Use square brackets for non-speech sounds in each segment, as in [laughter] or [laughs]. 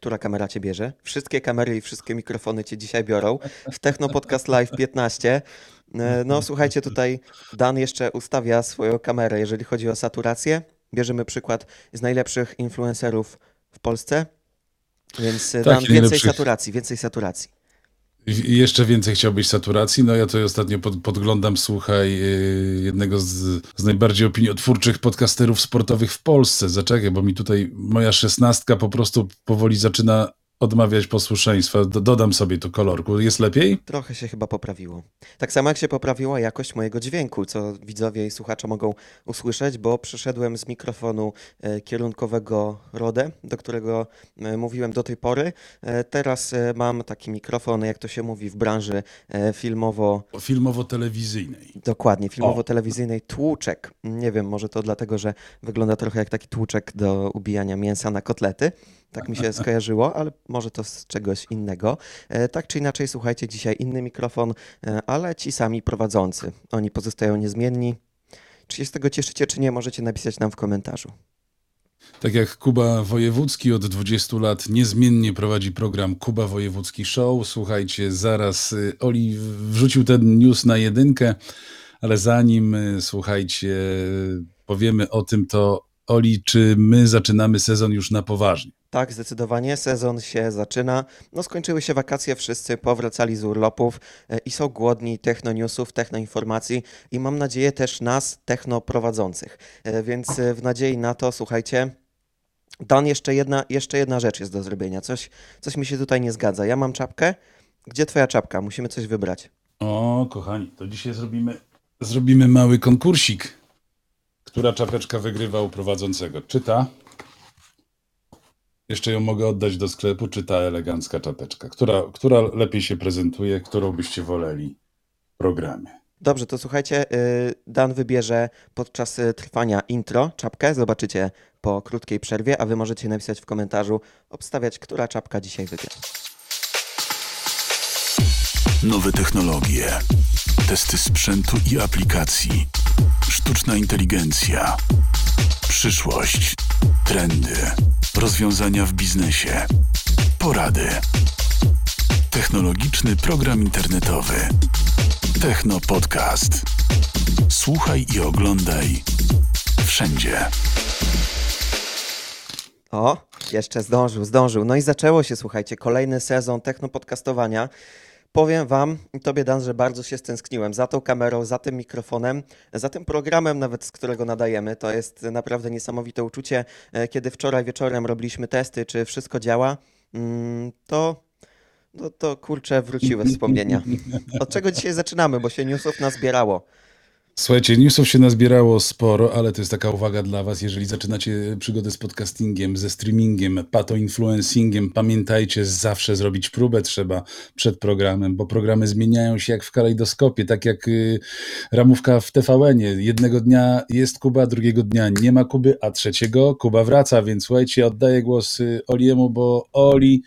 która kamera cię bierze. Wszystkie kamery i wszystkie mikrofony cię dzisiaj biorą. W Techno Podcast Live 15. E, No słuchajcie, tutaj Dan jeszcze ustawia swoją kamerę, jeżeli chodzi o saturację. Bierzemy przykład z najlepszych influencerów w Polsce. Więc e, Tak, Dan, więcej najlepszych. saturacji, więcej saturacji. Jeszcze więcej chciałbyś saturacji? No ja to ostatnio pod, podglądam, słuchaj, yy, jednego z, z najbardziej opiniotwórczych podcasterów sportowych w Polsce. Zaczekaj, bo mi tutaj moja szesnastka po prostu powoli zaczyna odmawiać posłuszeństwa. Do, dodam sobie tu kolorku. Jest lepiej? Trochę się chyba poprawiło. Tak samo jak się poprawiła jakość mojego dźwięku, co widzowie i słuchacze mogą usłyszeć, bo przeszedłem z mikrofonu e, kierunkowego Rode, do którego e, mówiłem do tej pory. E, Teraz mam taki mikrofon, jak to się mówi w branży filmowo, Filmowo-telewizyjnej. dokładnie, filmowo-telewizyjnej tłuczek. Nie wiem, może to dlatego, że wygląda trochę jak taki tłuczek do ubijania mięsa na kotlety. Tak mi się skojarzyło, ale może to z czegoś innego. E, Tak czy inaczej, słuchajcie, dzisiaj inny mikrofon, e, ale ci sami prowadzący. Oni pozostają niezmienni. Czy się z tego cieszycie, czy nie, możecie napisać nam w komentarzu. Tak jak Kuba Wojewódzki od 20 lat niezmiennie prowadzi program Kuba Wojewódzki Show. Słuchajcie, zaraz y, Oli wrzucił ten news na jedynkę, ale zanim, y, słuchajcie, powiemy o tym, to Oli, czy my zaczynamy sezon już na poważnie? Tak, zdecydowanie. Sezon się zaczyna. No, skończyły się wakacje, wszyscy powracali z urlopów e, i są głodni technonewsów, technoinformacji i mam nadzieję też nas, technoprowadzących. E, Więc e, w nadziei na to, słuchajcie, Dan, jeszcze jedna, jeszcze jedna rzecz jest do zrobienia. Coś, coś mi się tutaj nie zgadza. Ja mam czapkę. Gdzie twoja czapka? Musimy coś wybrać. O, kochani, to dzisiaj zrobimy, zrobimy mały konkursik. Która czapeczka wygrywa u prowadzącego? Czy ta? Jeszcze ją mogę oddać do sklepu, czy ta elegancka czapeczka? Która, która lepiej się prezentuje, którą byście woleli w programie? Dobrze, to słuchajcie, y, Dan wybierze podczas y, trwania intro czapkę. Zobaczycie po krótkiej przerwie, a wy możecie napisać w komentarzu, obstawiać, która czapka dzisiaj wybierze. Nowe technologie, testy sprzętu i aplikacji, sztuczna inteligencja, przyszłość, trendy, rozwiązania w biznesie, porady. Technologiczny program internetowy. Techno Podcast. Słuchaj i oglądaj wszędzie. O, jeszcze zdążył, zdążył. No i zaczęło się, słuchajcie, kolejny sezon technopodcastowania. Powiem wam, tobie Dan, że bardzo się stęskniłem za tą kamerą, za tym mikrofonem, za tym programem nawet, z którego nadajemy. To jest naprawdę niesamowite uczucie. E, Kiedy wczoraj wieczorem robiliśmy testy, czy wszystko działa, mm, to, no to kurczę, wróciły wspomnienia. Od czego dzisiaj zaczynamy, bo się newsów nazbierało. Słuchajcie, newsów się nazbierało sporo, ale to jest taka uwaga dla Was, jeżeli zaczynacie przygodę z podcastingiem, ze streamingiem, pato-influencingiem, pamiętajcie, zawsze zrobić próbę trzeba przed programem, bo programy zmieniają się jak w kalejdoskopie, tak jak y, ramówka w TVN-ie. Jednego dnia jest Kuba, drugiego dnia nie ma Kuby, a trzeciego Kuba wraca, więc słuchajcie, oddaję głos y, Oliemu, bo Oli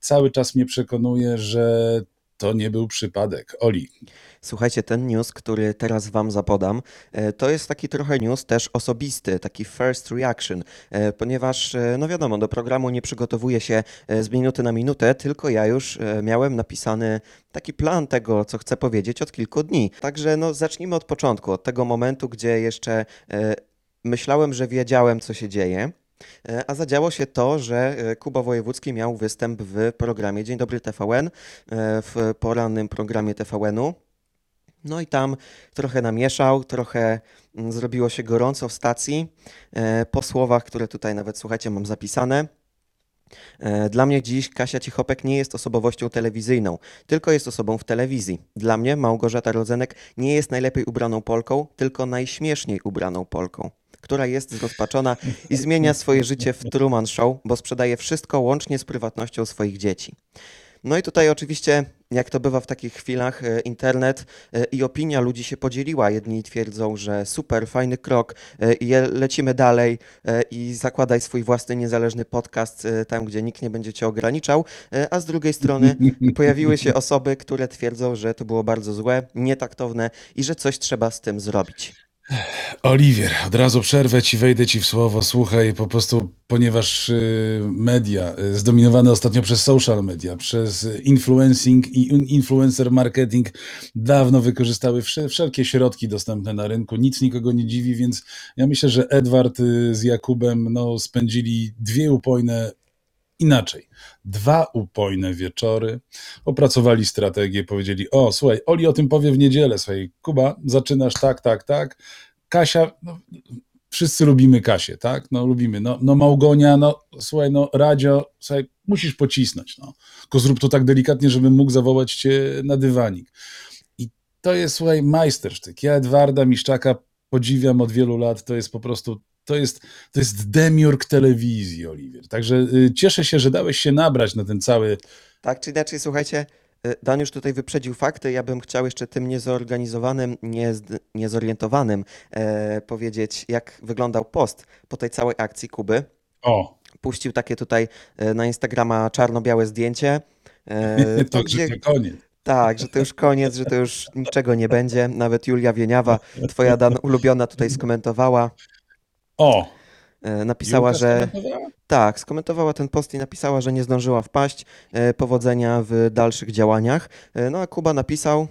cały czas mnie przekonuje, że to nie był przypadek. Oli, Słuchajcie, ten news, który teraz Wam zapodam, e, to jest taki trochę news też osobisty, taki first reaction, e, ponieważ, e, no wiadomo, do programu nie przygotowuję się z minuty na minutę, tylko ja już miałem napisany taki plan tego, co chcę powiedzieć od kilku dni. Także no, zacznijmy od początku, od tego momentu, gdzie jeszcze myślałem, że wiedziałem, co się dzieje. E, A zadziało się to, że e, Kuba Wojewódzki miał występ w programie Dzień Dobry TVN, e, w porannym programie TVN-u. No i tam trochę namieszał, trochę mm, zrobiło się gorąco w stacji. Po słowach, które tutaj nawet, słuchajcie, mam zapisane. Dla mnie dziś Kasia Cichopek nie jest osobowością telewizyjną, tylko jest osobą w telewizji. Dla mnie Małgorzata Rodzenek nie jest najlepiej ubraną Polką, tylko najśmieszniej ubraną Polką, która jest zrozpaczona i zmienia swoje życie w Truman Show, bo sprzedaje wszystko łącznie z prywatnością swoich dzieci. No i tutaj oczywiście, jak to bywa w takich chwilach, e, internet e, i opinia ludzi się podzieliła. Jedni twierdzą, że super, fajny krok e, i lecimy dalej i zakładaj swój własny niezależny podcast tam, gdzie nikt nie będzie cię ograniczał, a z drugiej strony pojawiły się osoby, które twierdzą, że to było bardzo złe, nietaktowne i że coś trzeba z tym zrobić. Oliwier, od razu przerwę ci, wejdę ci w słowo. Słuchaj, po prostu, ponieważ y, media, y, zdominowane ostatnio przez social media, przez influencing i in- influencer marketing, dawno wykorzystały wsze- wszelkie środki dostępne na rynku. Nic nikogo nie dziwi, więc ja myślę, że Edward y, z Jakubem no, spędzili dwie upojne inaczej. Dwa upojne wieczory, opracowali strategię, powiedzieli: O, słuchaj, Oli o tym powie w niedzielę. Słuchaj, Kuba, zaczynasz tak, tak, tak. Kasia, no, wszyscy lubimy Kasię, tak? No, lubimy. No, no Małgonia, no, słuchaj, no, Radio, słuchaj, musisz pocisnąć, no. Tylko zrób to tak delikatnie, żebym mógł zawołać cię na dywanik. I to jest, słuchaj, majstersztyk. Ja Edwarda Miszczaka podziwiam od wielu lat. To jest po prostu to jest, to jest demiurg telewizji, Oliwier. Także y, cieszę się, że dałeś się nabrać na ten cały. Tak czy inaczej, słuchajcie, y, Dan już tutaj wyprzedził fakty. Ja bym chciał jeszcze tym niezorganizowanym, niezorientowanym e, powiedzieć, jak wyglądał post po tej całej akcji Kuby. O, Puścił takie tutaj e, na Instagrama czarno-białe zdjęcie. e, [laughs] to, gdzie- to koniec. Tak, że to już koniec, że to już niczego nie będzie. Nawet Julia Wieniawa, twoja Dan ulubiona, tutaj skomentowała. O, E, Napisała, Julka że tak, skomentowała ten post i napisała, że nie zdążyła wpaść. E, Powodzenia w dalszych działaniach. E, No a Kuba napisał,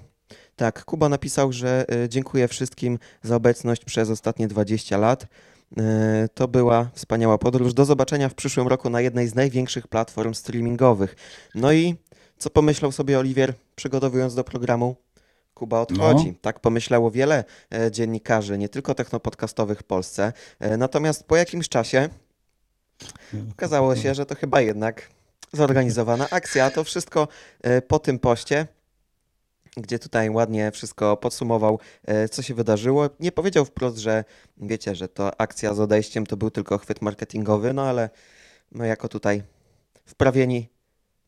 tak, Kuba napisał, że dziękuję wszystkim za obecność przez ostatnie 20 lat. To była wspaniała podróż. Do zobaczenia w przyszłym roku na jednej z największych platform streamingowych. No i co pomyślał sobie Oliwier, przygotowując do programu? Kuba odchodzi. Tak pomyślało wiele e, dziennikarzy, nie tylko technopodcastowych w Polsce. E, Natomiast po jakimś czasie okazało się, że to chyba jednak zorganizowana akcja. A to wszystko e, po tym poście, gdzie tutaj ładnie wszystko podsumował, co się wydarzyło. Nie powiedział wprost, że wiecie, że to akcja z odejściem to był tylko chwyt marketingowy, no ale my jako tutaj wprawieni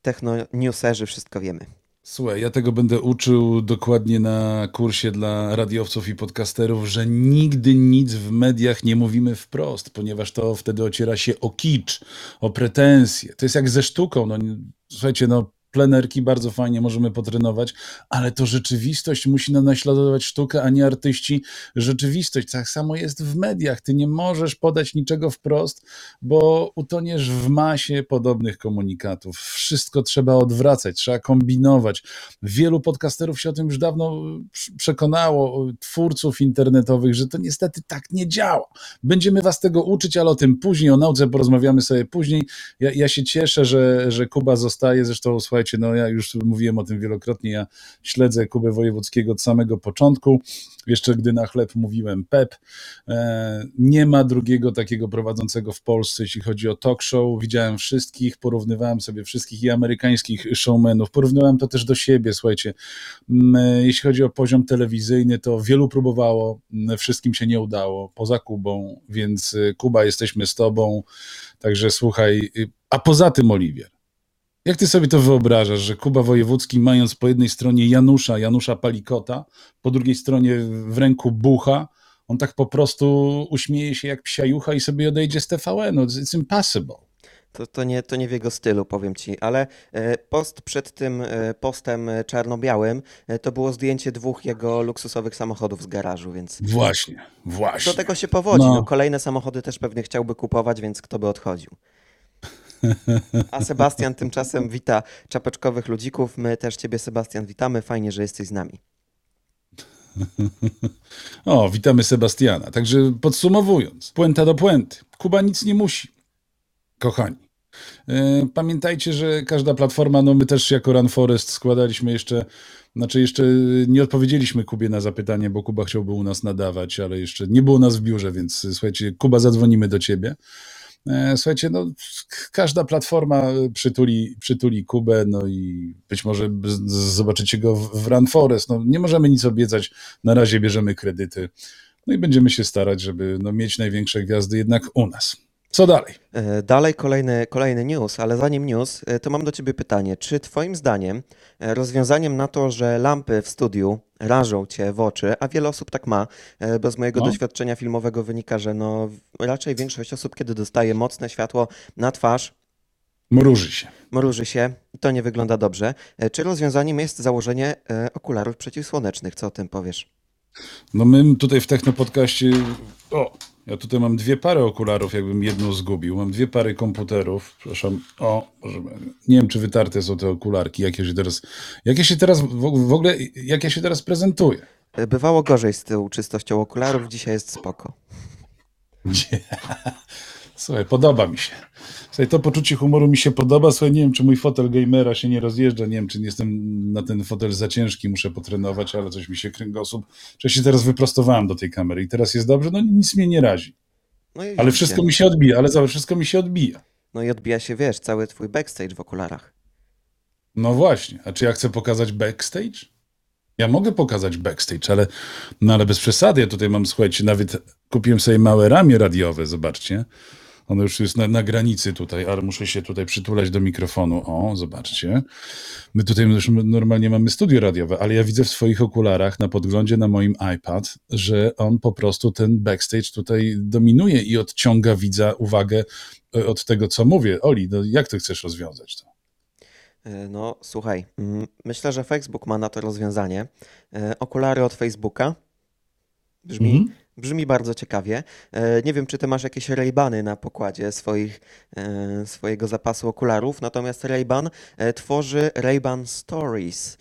techno-newserzy wszystko wiemy. Słuchaj, ja tego będę uczył dokładnie na kursie dla radiowców i podcasterów, że nigdy nic w mediach nie mówimy wprost, ponieważ to wtedy ociera się o kicz, o pretensje. To jest jak ze sztuką. No, słuchajcie, no plenerki bardzo fajnie możemy potrenować, ale to rzeczywistość musi na- naśladować sztukę, a nie artyści rzeczywistość. Tak samo jest w mediach. Ty nie możesz podać niczego wprost, bo utoniesz w masie podobnych komunikatów. Wszystko trzeba odwracać, trzeba kombinować. Wielu podcasterów się o tym już dawno prz- przekonało, twórców internetowych, że to niestety tak nie działa. Będziemy was tego uczyć, ale o tym później, o nauce porozmawiamy sobie później. Ja, ja się cieszę, że, że Kuba zostaje. Zresztą słuchajcie, no ja już mówiłem o tym wielokrotnie. Ja śledzę Kubę Wojewódzkiego od samego początku. Jeszcze gdy na chleb mówiłem PEP. E, Nie ma drugiego takiego prowadzącego w Polsce, jeśli chodzi o talk show. Widziałem wszystkich, porównywałem sobie wszystkich i amerykańskich showmenów. Porównywałem to też do siebie, słuchajcie. Mm, e, Jeśli chodzi o poziom telewizyjny, to wielu próbowało, mm, wszystkim się nie udało, poza Kubą, więc y, Kuba, jesteśmy z tobą. Także słuchaj, y, a poza tym, Oliwier, jak ty sobie to wyobrażasz, że Kuba Wojewódzki, mając po jednej stronie Janusza, Janusza Palikota, po drugiej stronie w ręku Bucha, on tak po prostu uśmieje się jak psiajucha i sobie odejdzie z TVN. It's impossible. To, to, nie, to nie w jego stylu, powiem ci, ale e, post przed tym e, postem e, czarno-białym to było zdjęcie dwóch jego luksusowych samochodów z garażu, więc Właśnie, właśnie. do tego się powodzi. No. No. kolejne samochody też pewnie chciałby kupować, więc kto by odchodził. [laughs] A Sebastian tymczasem wita czapeczkowych ludzików. My też ciebie, Sebastian, witamy. Fajnie, że jesteś z nami. [laughs] O, witamy Sebastiana. Także podsumowując, puenta do puenty. Kuba nic nie musi, kochani. E, Pamiętajcie, że każda platforma, no my też jako Run Forest składaliśmy jeszcze, znaczy jeszcze nie odpowiedzieliśmy Kubie na zapytanie, bo Kuba chciałby u nas nadawać, ale jeszcze nie było nas w biurze, więc słuchajcie, Kuba, zadzwonimy do ciebie. E, Słuchajcie, no każda platforma przytuli, przytuli Kubę, no i być może zobaczycie go w Run Forest. No, nie możemy nic obiecać, na razie bierzemy kredyty, no i będziemy się starać, żeby no, mieć największe gwiazdy jednak u nas. Co dalej? E, Dalej kolejny, kolejny news, ale zanim news, e, to mam do Ciebie pytanie. Czy Twoim zdaniem e, rozwiązaniem na to, że lampy w studiu rażą Cię w oczy, a wiele osób tak ma, bo z mojego No. doświadczenia filmowego wynika, że no, raczej większość osób, kiedy dostaje mocne światło na twarz, Mruży się. mruży się i to nie wygląda dobrze. Czy rozwiązaniem jest założenie okularów przeciwsłonecznych? Co o tym powiesz? No my tutaj w Technopodcaście, o, ja tutaj mam dwie pary okularów, jakbym jedną zgubił. Mam dwie pary komputerów, przepraszam, o, nie wiem czy wytarte są te okularki, jak ja się teraz, jak ja się teraz, w, ogóle, jak ja się teraz prezentuję. Bywało gorzej z tą czystością okularów, dzisiaj jest spoko. [laughs] Nie. Słuchaj, podoba mi się. Słuchaj, to poczucie humoru mi się podoba. Słuchaj, nie wiem, czy mój fotel gamera się nie rozjeżdża. Nie wiem, czy jestem na ten fotel za ciężki, muszę potrenować, ale coś mi się kręgosłup. Czy się teraz wyprostowałem do tej kamery i teraz jest dobrze? No nic mnie nie razi. No Ale wszystko mi się odbija, ale zobacz, wszystko mi się odbija. No i odbija się, wiesz, cały twój backstage w okularach. No właśnie. A czy ja chcę pokazać backstage? Ja mogę pokazać backstage, ale, no ale bez przesady. Ja tutaj mam, słuchajcie, nawet kupiłem sobie małe ramię radiowe, zobaczcie. Ono już jest na, na granicy tutaj, ale muszę się tutaj przytulać do mikrofonu. O, zobaczcie. My tutaj już normalnie mamy studio radiowe, ale ja widzę w swoich okularach na podglądzie na moim iPad, że on po prostu ten backstage tutaj dominuje i odciąga widza uwagę e, od tego, co mówię. Oli, no jak ty chcesz rozwiązać to? E, No, słuchaj, mm, myślę, że Facebook ma na to rozwiązanie. E, Okulary od Facebooka. Brzmi, Mhm. Brzmi bardzo ciekawie. E, Nie wiem, czy ty masz jakieś Ray-Bany na pokładzie swoich, e, swojego zapasu okularów, natomiast Ray-Ban e, tworzy Ray-Ban Stories,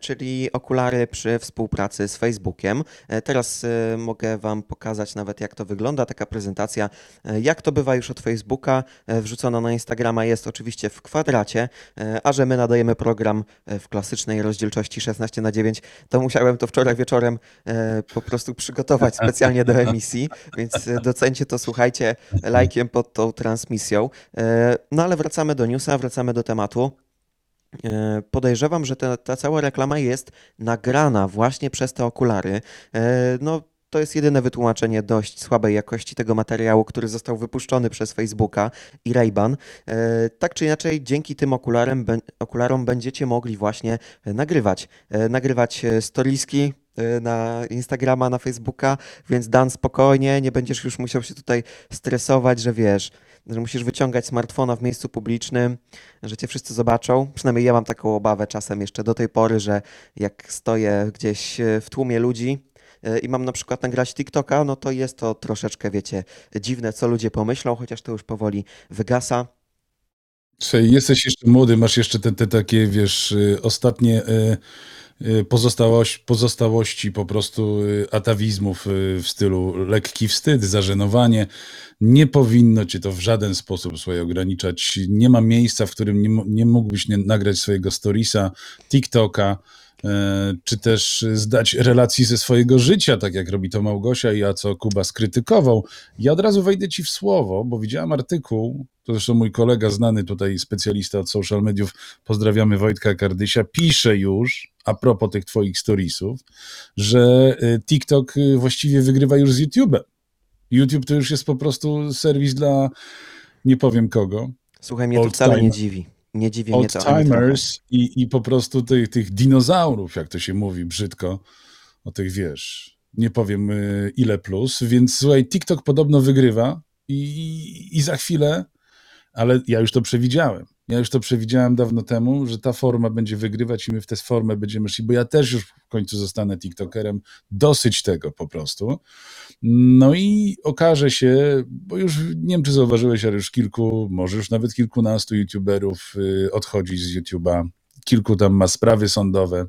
czyli okulary przy współpracy z Facebookiem. Teraz mogę wam pokazać nawet, jak to wygląda, taka prezentacja. Jak to bywa już od Facebooka, wrzucona na Instagrama jest oczywiście w kwadracie, a że my nadajemy program w klasycznej rozdzielczości 16 na 9, to musiałem to wczoraj wieczorem po prostu przygotować [laughs] specjalnie do emisji, więc e, docencie to, słuchajcie, lajkiem pod tą transmisją. E, No ale wracamy do newsa, wracamy do tematu. E, Podejrzewam, że ta, ta cała reklama jest nagrana właśnie przez te okulary. No, to jest jedyne wytłumaczenie dość słabej jakości tego materiału, który został wypuszczony przez Facebooka i Ray-Ban. Tak czy inaczej, dzięki tym okularem, okularom będziecie mogli właśnie nagrywać. Nagrywać storiski na Instagrama, na Facebooka, więc Dan spokojnie, nie będziesz już musiał się tutaj stresować, że wiesz, że musisz wyciągać smartfona w miejscu publicznym, że cię wszyscy zobaczą. Przynajmniej ja mam taką obawę czasem jeszcze do tej pory, że jak stoję gdzieś e, w tłumie ludzi e, i mam na przykład nagrać TikToka, no to jest to troszeczkę, wiecie, dziwne, co ludzie pomyślą, chociaż to już powoli wygasa. Słuchaj, jesteś jeszcze młody, masz jeszcze te, te takie, wiesz, y, ostatnie y, y, pozostałości, pozostałości po prostu y, atawizmów y, w stylu lekki wstyd, zażenowanie. Nie powinno cię to w żaden sposób słuchaj, ograniczać. Nie ma miejsca, w którym nie, nie mógłbyś nagrać swojego storiesa, TikToka, czy też zdać relacji ze swojego życia, tak jak robi to Małgosia i a co Kuba skrytykował. Ja od razu wejdę ci w słowo, bo widziałem artykuł, to zresztą mój kolega, znany tutaj specjalista od social mediów, pozdrawiamy Wojtka Kardysia, pisze już, a propos tych twoich storiesów, że y, TikTok y, właściwie wygrywa już z YouTube'em. YouTube to już jest po prostu serwis dla nie powiem kogo, Słuchaj, mnie to wcale nie dziwi. Nie dziwi mnie to old-timers i, i po prostu tych, tych dinozaurów, jak to się mówi brzydko, o tych wiesz, nie powiem y, ile plus, więc słuchaj, TikTok podobno wygrywa i, i za chwilę, ale ja już to przewidziałem. Ja już to przewidziałem dawno temu, że ta forma będzie wygrywać i my w tę formę będziemy szli, bo ja też już w końcu zostanę TikTokerem. Dosyć tego po prostu. No i okaże się, bo już nie wiem, czy zauważyłeś, ale już kilku, może już nawet kilkunastu YouTuberów y, odchodzi z YouTube'a. Kilku tam ma sprawy sądowe.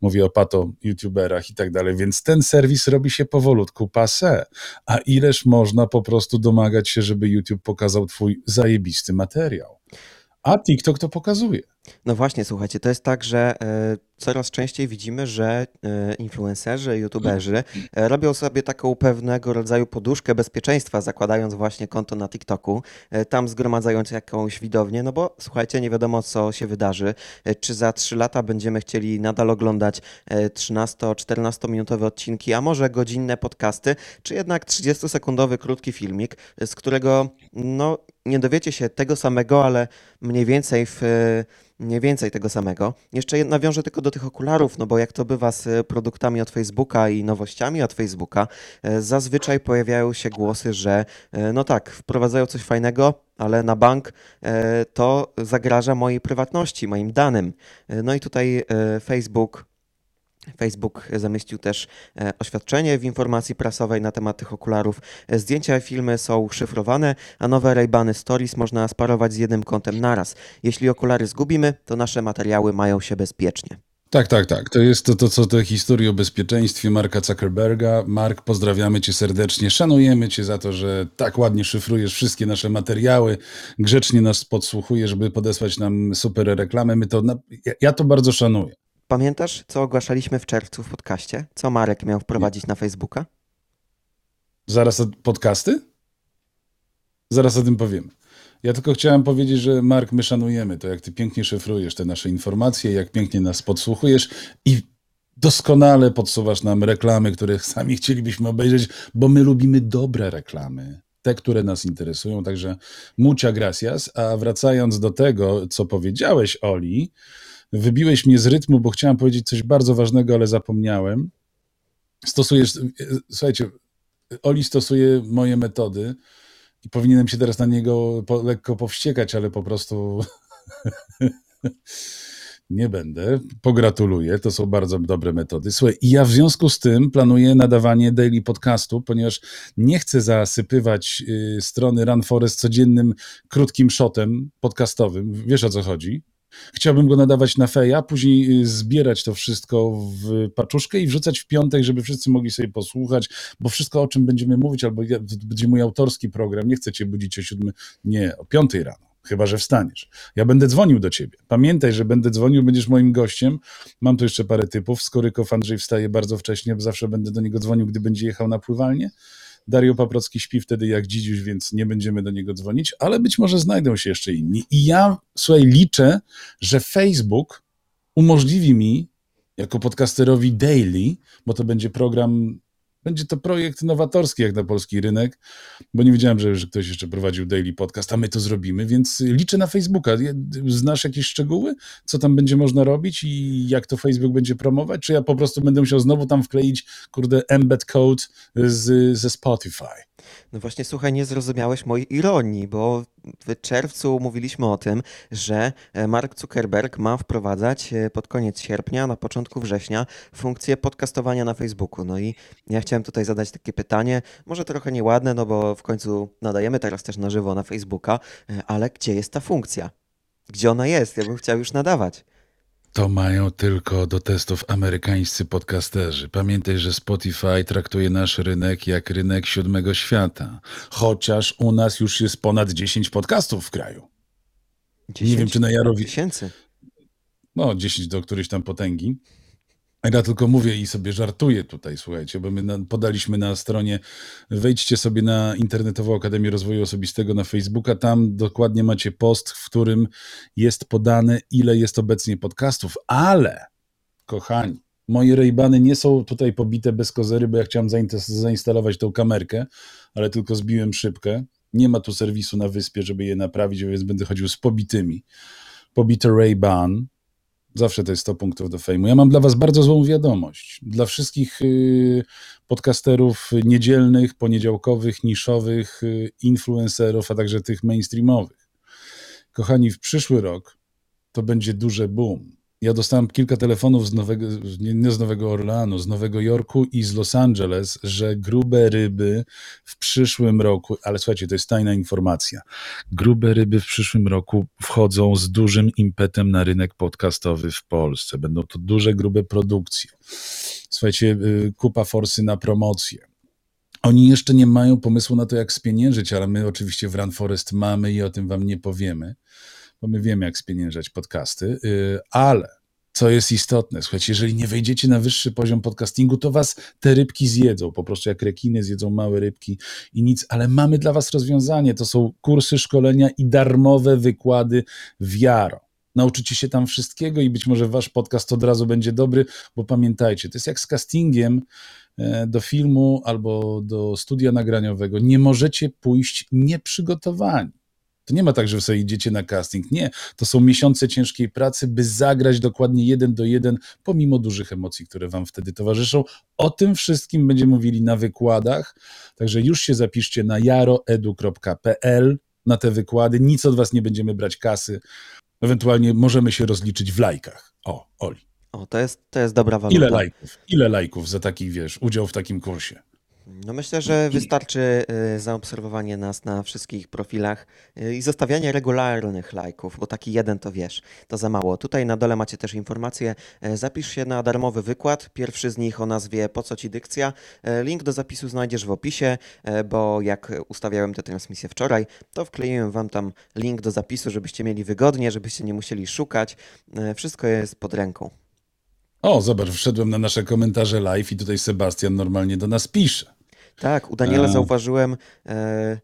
Mówię o pato YouTuberach i tak dalej, więc ten serwis robi się powolutku passe. A ileż można po prostu domagać się, żeby YouTube pokazał twój zajebisty materiał. A TikTok to pokazuje. No właśnie, słuchajcie, to jest tak, że e, coraz częściej widzimy, że e, influencerzy, youtuberzy e, robią sobie taką pewnego rodzaju poduszkę bezpieczeństwa, zakładając właśnie konto na TikToku, tam zgromadzając jakąś widownię, no bo słuchajcie, nie wiadomo co się wydarzy, czy za 3 lata będziemy chcieli nadal oglądać e, 13-14 minutowe odcinki, a może godzinne podcasty, czy jednak 30-sekundowy krótki filmik, z którego no nie dowiecie się tego samego, ale mniej więcej w Mniej więcej tego samego. Jeszcze nawiążę tylko do tych okularów, no bo jak to bywa z produktami od Facebooka i nowościami od Facebooka, e, zazwyczaj pojawiają się głosy, że e, no tak, wprowadzają coś fajnego, ale na bank e, to zagraża mojej prywatności, moim danym. No i tutaj Facebook Facebook zamieścił też e, oświadczenie w informacji prasowej na temat tych okularów. E, Zdjęcia i filmy są szyfrowane, a nowe Ray-Bany Stories można sparować z jednym kątem naraz. Jeśli okulary zgubimy, to nasze materiały mają się bezpiecznie. Tak, tak, tak. To jest to, to co te historie o bezpieczeństwie Marka Zuckerberga. Mark, pozdrawiamy cię serdecznie. Szanujemy cię za to, że tak ładnie szyfrujesz wszystkie nasze materiały, grzecznie nas podsłuchujesz, żeby podesłać nam super reklamę. My to, ja to bardzo szanuję. Pamiętasz, co ogłaszaliśmy w czerwcu w podcaście? Co Marek miał wprowadzić na Facebooka? Zaraz od podcasty? Zaraz o tym powiemy. Ja tylko chciałem powiedzieć, że Mark, my szanujemy to, jak ty pięknie szyfrujesz te nasze informacje, jak pięknie nas podsłuchujesz i doskonale podsuwasz nam reklamy, które [laughs] sami chcielibyśmy obejrzeć, bo my lubimy dobre reklamy. Te, które nas interesują, także mucia gracias. A wracając do tego, co powiedziałeś, Oli, wybiłeś mnie z rytmu, bo chciałem powiedzieć coś bardzo ważnego, ale zapomniałem. Stosujesz, słuchajcie, Oli stosuje moje metody i powinienem się teraz na niego po, lekko powściekać, ale po prostu [laughs] nie będę. Pogratuluję, to są bardzo dobre metody. Słuchaj, i ja w związku z tym planuję nadawanie daily podcastu, ponieważ nie chcę zasypywać y, strony Run Forest codziennym krótkim shotem podcastowym. Wiesz o co chodzi? Chciałbym go nadawać na feja, później y, zbierać to wszystko w paczuszkę i wrzucać w piątek, żeby wszyscy mogli sobie posłuchać, bo wszystko o czym będziemy mówić, albo będzie mój autorski program, nie chcę cię budzić o siódmy, nie, o piątej rano. Chyba, że wstaniesz. Ja będę dzwonił do ciebie. Pamiętaj, że będę dzwonił, będziesz moim gościem. Mam tu jeszcze parę typów. Skorykow Andrzej wstaje bardzo wcześnie, bo zawsze będę do niego dzwonił, gdy będzie jechał na pływalnię. Dario Paprocki śpi wtedy jak dzidziuś, więc nie będziemy do niego dzwonić, ale być może znajdą się jeszcze inni. I ja, słuchaj, liczę, że Facebook umożliwi mi, jako podcasterowi daily, bo to będzie program, będzie to projekt nowatorski jak na polski rynek, bo nie wiedziałem, że, że ktoś jeszcze prowadził daily podcast, a my to zrobimy, więc liczę na Facebooka. Znasz jakieś szczegóły, co tam będzie można robić i jak to Facebook będzie promować? Czy ja po prostu będę musiał znowu tam wkleić, kurde, embed code z, ze Spotify? No właśnie, słuchaj, nie zrozumiałeś mojej ironii, bo w czerwcu mówiliśmy o tym, że e, Mark Zuckerberg ma wprowadzać e, pod koniec sierpnia, na początku września funkcję podcastowania na Facebooku. No i ja chciałem tutaj zadać takie pytanie, może trochę nieładne, no bo w końcu nadajemy teraz też na żywo na Facebooka, e, ale gdzie jest ta funkcja? Gdzie ona jest? Ja bym chciał już nadawać. To mają tylko do testów amerykańscy podcasterzy. Pamiętaj, że Spotify traktuje nasz rynek jak rynek siódmego świata. Chociaż u nas już jest ponad 10 podcastów w kraju. Nie wiem, czy na Jarowi... tysięcy. No, 10 do którejś tam potęgi. Ja tylko mówię i sobie żartuję tutaj, słuchajcie, bo my podaliśmy na stronie, wejdźcie sobie na Internetową Akademię Rozwoju Osobistego na Facebooka, tam dokładnie macie post, w którym jest podane, ile jest obecnie podcastów, ale, kochani, moje rejbany nie są tutaj pobite bez kozery, bo ja chciałem zainstalować tą kamerkę, ale tylko zbiłem szybkę. Nie ma tu serwisu na wyspie, żeby je naprawić, więc będę chodził z pobitymi. Pobite Ray-Ban, Zawsze to jest 100 punktów do fejmu. Ja mam dla Was bardzo złą wiadomość. Dla wszystkich y, podcasterów niedzielnych, poniedziałkowych, niszowych, y, influencerów, a także tych mainstreamowych. Kochani, w przyszły rok to będzie duże boom. Ja dostałem kilka telefonów z Nowego, nie, z Nowego Orleanu, z Nowego Jorku i z Los Angeles, że grube ryby w przyszłym roku, ale słuchajcie, to jest tajna informacja. Grube ryby w przyszłym roku wchodzą z dużym impetem na rynek podcastowy w Polsce. Będą to duże, grube produkcje. Słuchajcie, y, kupa forsy na promocję. Oni jeszcze nie mają pomysłu na to, jak spieniężyć, ale my oczywiście w Run Forest mamy i o tym wam nie powiemy, bo my wiemy, jak spieniężać podcasty, y, ale co jest istotne, słuchajcie, jeżeli nie wejdziecie na wyższy poziom podcastingu, to was te rybki zjedzą, po prostu jak rekiny zjedzą małe rybki i nic, ale mamy dla was rozwiązanie, to są kursy, szkolenia i darmowe wykłady w Jaro. Nauczycie się tam wszystkiego i być może wasz podcast od razu będzie dobry, bo pamiętajcie, to jest jak z castingiem e, do filmu albo do studia nagraniowego. Nie możecie pójść nieprzygotowani. To nie ma tak, że sobie idziecie na casting. Nie, to są miesiące ciężkiej pracy, by zagrać dokładnie jeden do jeden, pomimo dużych emocji, które wam wtedy towarzyszą. O tym wszystkim będziemy mówili na wykładach, także już się zapiszcie na jaroedu.pl na te wykłady. Nic od was nie będziemy brać kasy. Ewentualnie możemy się rozliczyć w lajkach. O, Oli. O, O, to jest, to jest dobra waluta. Ile lajków? Ile lajków za taki, wiesz, udział w takim kursie? No myślę, że wystarczy y, zaobserwowanie nas na wszystkich profilach y, i zostawianie regularnych lajków, bo taki jeden to wiesz, to za mało. Tutaj na dole macie też informacje. e, Zapisz się na darmowy wykład. Pierwszy z nich o nazwie Po co ci dykcja? E, Link do zapisu znajdziesz w opisie, e, bo jak ustawiałem tę transmisję wczoraj, to wkleiłem wam tam link do zapisu, żebyście mieli wygodnie, żebyście nie musieli szukać. Wszystko jest pod ręką. O, zobacz, wszedłem na nasze komentarze live i tutaj Sebastian normalnie do nas pisze. Tak, u Daniela zauważyłem e,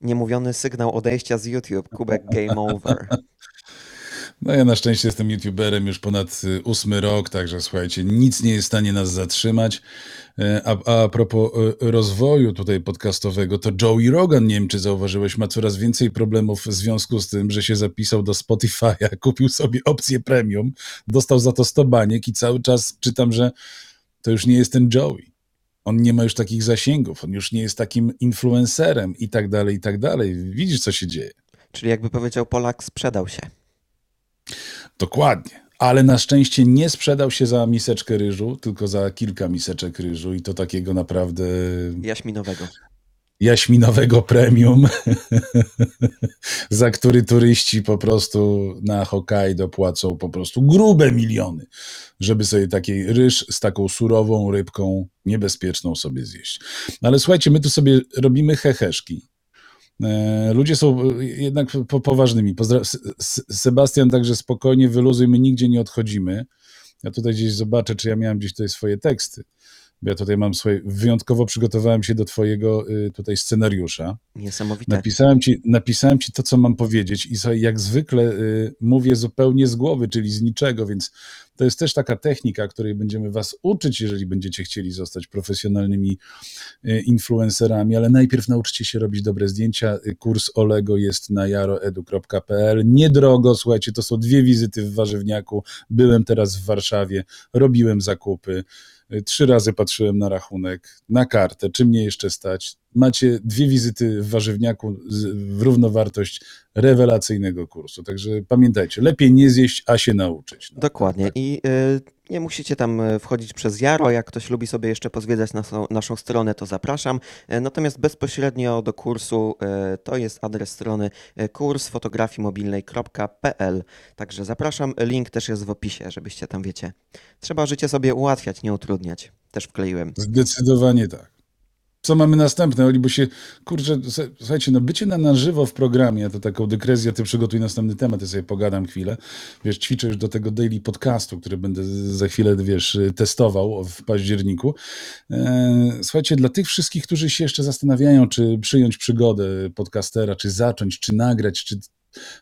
niemówiony sygnał odejścia z YouTube. Kubek Game Over. [laughs] No ja na szczęście jestem youtuberem już ponad y, ósmy rok, także słuchajcie, nic nie jest w stanie nas zatrzymać. E, A, a propos y, rozwoju tutaj podcastowego, to Joey Rogan, nie wiem czy zauważyłeś, ma coraz więcej problemów w związku z tym, że się zapisał do Spotify'a, [laughs] kupił sobie opcję premium, dostał za to 100 baniek i cały czas czytam, że to już nie jest ten Joey. On nie ma już takich zasięgów, on już nie jest takim influencerem i tak dalej, i tak dalej. Widzisz, co się dzieje. Czyli jakby powiedział Polak, sprzedał się. Dokładnie. Ale na szczęście nie sprzedał się za miseczkę ryżu, tylko za kilka miseczek ryżu i to takiego naprawdę Jaśminowego. Jaśminowego premium, [laughs] za który turyści po prostu na Hokkaido płacą po prostu grube miliony, żeby sobie taki ryż z taką surową rybką niebezpieczną sobie zjeść. Ale słuchajcie, my tu sobie robimy heheszki. E, Ludzie są e, jednak po, poważnymi. Pozdra- Sebastian, także spokojnie wyluzuj, my nigdzie nie odchodzimy. Ja tutaj gdzieś zobaczę, czy ja miałem gdzieś tutaj swoje teksty. Ja tutaj mam swoje, wyjątkowo przygotowałem się do twojego y, tutaj scenariusza. Niesamowite. Napisałem ci, napisałem ci to, co mam powiedzieć i słuchaj, jak zwykle y, mówię zupełnie z głowy, czyli z niczego, więc to jest też taka technika, której będziemy was uczyć, jeżeli będziecie chcieli zostać profesjonalnymi y, influencerami, ale najpierw nauczcie się robić dobre zdjęcia. Kurs Olego jest na jaroedu.pl. Niedrogo, słuchajcie, to są dwie wizyty w warzywniaku. Byłem teraz w Warszawie, robiłem zakupy. Trzy razy patrzyłem na rachunek, na kartę, czy mnie jeszcze stać. Macie dwie wizyty w warzywniaku w równowartość rewelacyjnego kursu. Także pamiętajcie, lepiej nie zjeść, a się nauczyć. No. Dokładnie. I y, nie musicie tam y, wchodzić przez Jaro. Jak ktoś lubi sobie jeszcze pozwiedzać naszą, naszą stronę, to zapraszam. E, Natomiast bezpośrednio do kursu y, to jest adres strony y, kursfotografimobilnej.pl. Także zapraszam. Link też jest w opisie, żebyście tam wiecie. Trzeba życie sobie ułatwiać, nie utrudniać. Też wkleiłem. Zdecydowanie tak. Co mamy następne, Oli, bo się, kurczę, słuchajcie, no bycie na, na żywo w programie, to taką dykresję, ty przygotuj następny temat, ja sobie pogadam chwilę. Wiesz, ćwiczę już do tego daily podcastu, który będę za chwilę, wiesz, testował w październiku. E, słuchajcie, dla tych wszystkich, którzy się jeszcze zastanawiają, czy przyjąć przygodę podcastera, czy zacząć, czy nagrać, czy...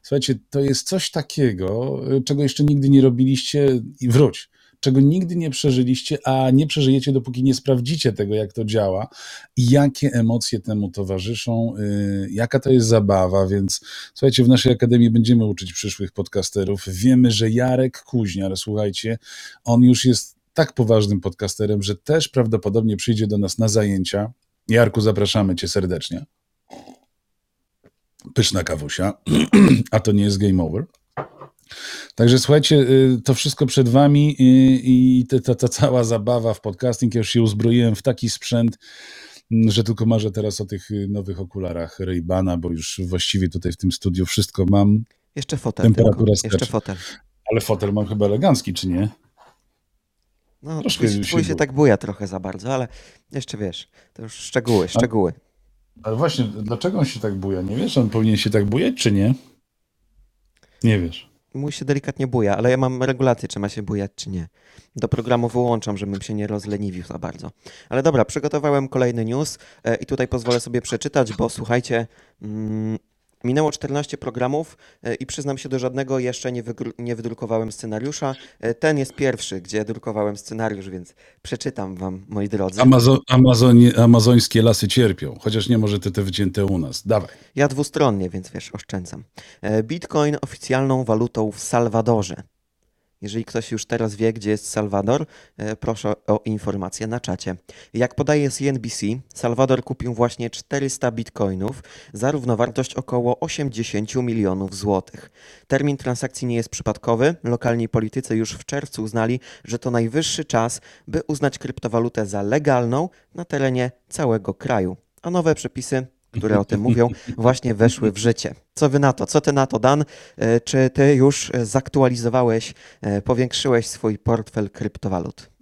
Słuchajcie, to jest coś takiego, czego jeszcze nigdy nie robiliście i wróć czego nigdy nie przeżyliście, a nie przeżyjecie, dopóki nie sprawdzicie tego, jak to działa jakie emocje temu towarzyszą, yy, jaka to jest zabawa. Więc słuchajcie, w naszej akademii będziemy uczyć przyszłych podcasterów. Wiemy, że Jarek Kuźniar, słuchajcie, on już jest tak poważnym podcasterem, że też prawdopodobnie przyjdzie do nas na zajęcia. Jarku, zapraszamy cię serdecznie. Pyszna kawusia, [clears throat] a to nie jest game over. Także słuchajcie, y, to wszystko przed wami y, i te- ta, ta cała zabawa w podcasting. Ja już się uzbroiłem w taki sprzęt, mm, że tylko marzę teraz o tych y, nowych okularach Ray-Bana, bo już właściwie tutaj w tym studiu wszystko mam. Jeszcze fotel. Temperatura Tylko. Jeszcze fotel. Ale fotel mam chyba elegancki, czy nie? No, Troszkę twój, się twój się było. tak buja trochę za bardzo, ale jeszcze wiesz, to już szczegóły, szczegóły. Ale właśnie, dlaczego on się tak buja? Nie wiesz, on powinien się tak bujać, czy nie? Nie wiesz. Mój się delikatnie buja, ale ja mam regulację, czy ma się bujać, czy nie. Do programu wyłączam, żebym się nie rozleniwił za bardzo. Ale dobra, przygotowałem kolejny news e, i tutaj pozwolę sobie przeczytać, bo słuchajcie, mm, minęło 14 programów e, i przyznam się, do żadnego jeszcze nie, nie wydrukowałem scenariusza. E, Ten jest pierwszy, gdzie drukowałem scenariusz, więc przeczytam wam, moi drodzy. Amazo Amazonie, amazońskie lasy cierpią, chociaż nie może te, te wycięte u nas. Dawaj. Ja dwustronnie, więc wiesz, oszczędzam. E, Bitcoin oficjalną walutą w Salwadorze. Jeżeli ktoś już teraz wie, gdzie jest Salwador, e, proszę o informację na czacie. Jak podaje CNBC, Salwador kupił właśnie 400 bitcoinów za równowartość około 80 milionów złotych. Termin transakcji nie jest przypadkowy. Lokalni politycy już w czerwcu uznali, że to najwyższy czas, by uznać kryptowalutę za legalną na terenie całego kraju. A nowe przepisy, które o tym mówią, właśnie weszły w życie. Co wy na to? Co ty na to, Dan? E, Czy ty już zaktualizowałeś, e, powiększyłeś swój portfel kryptowalut?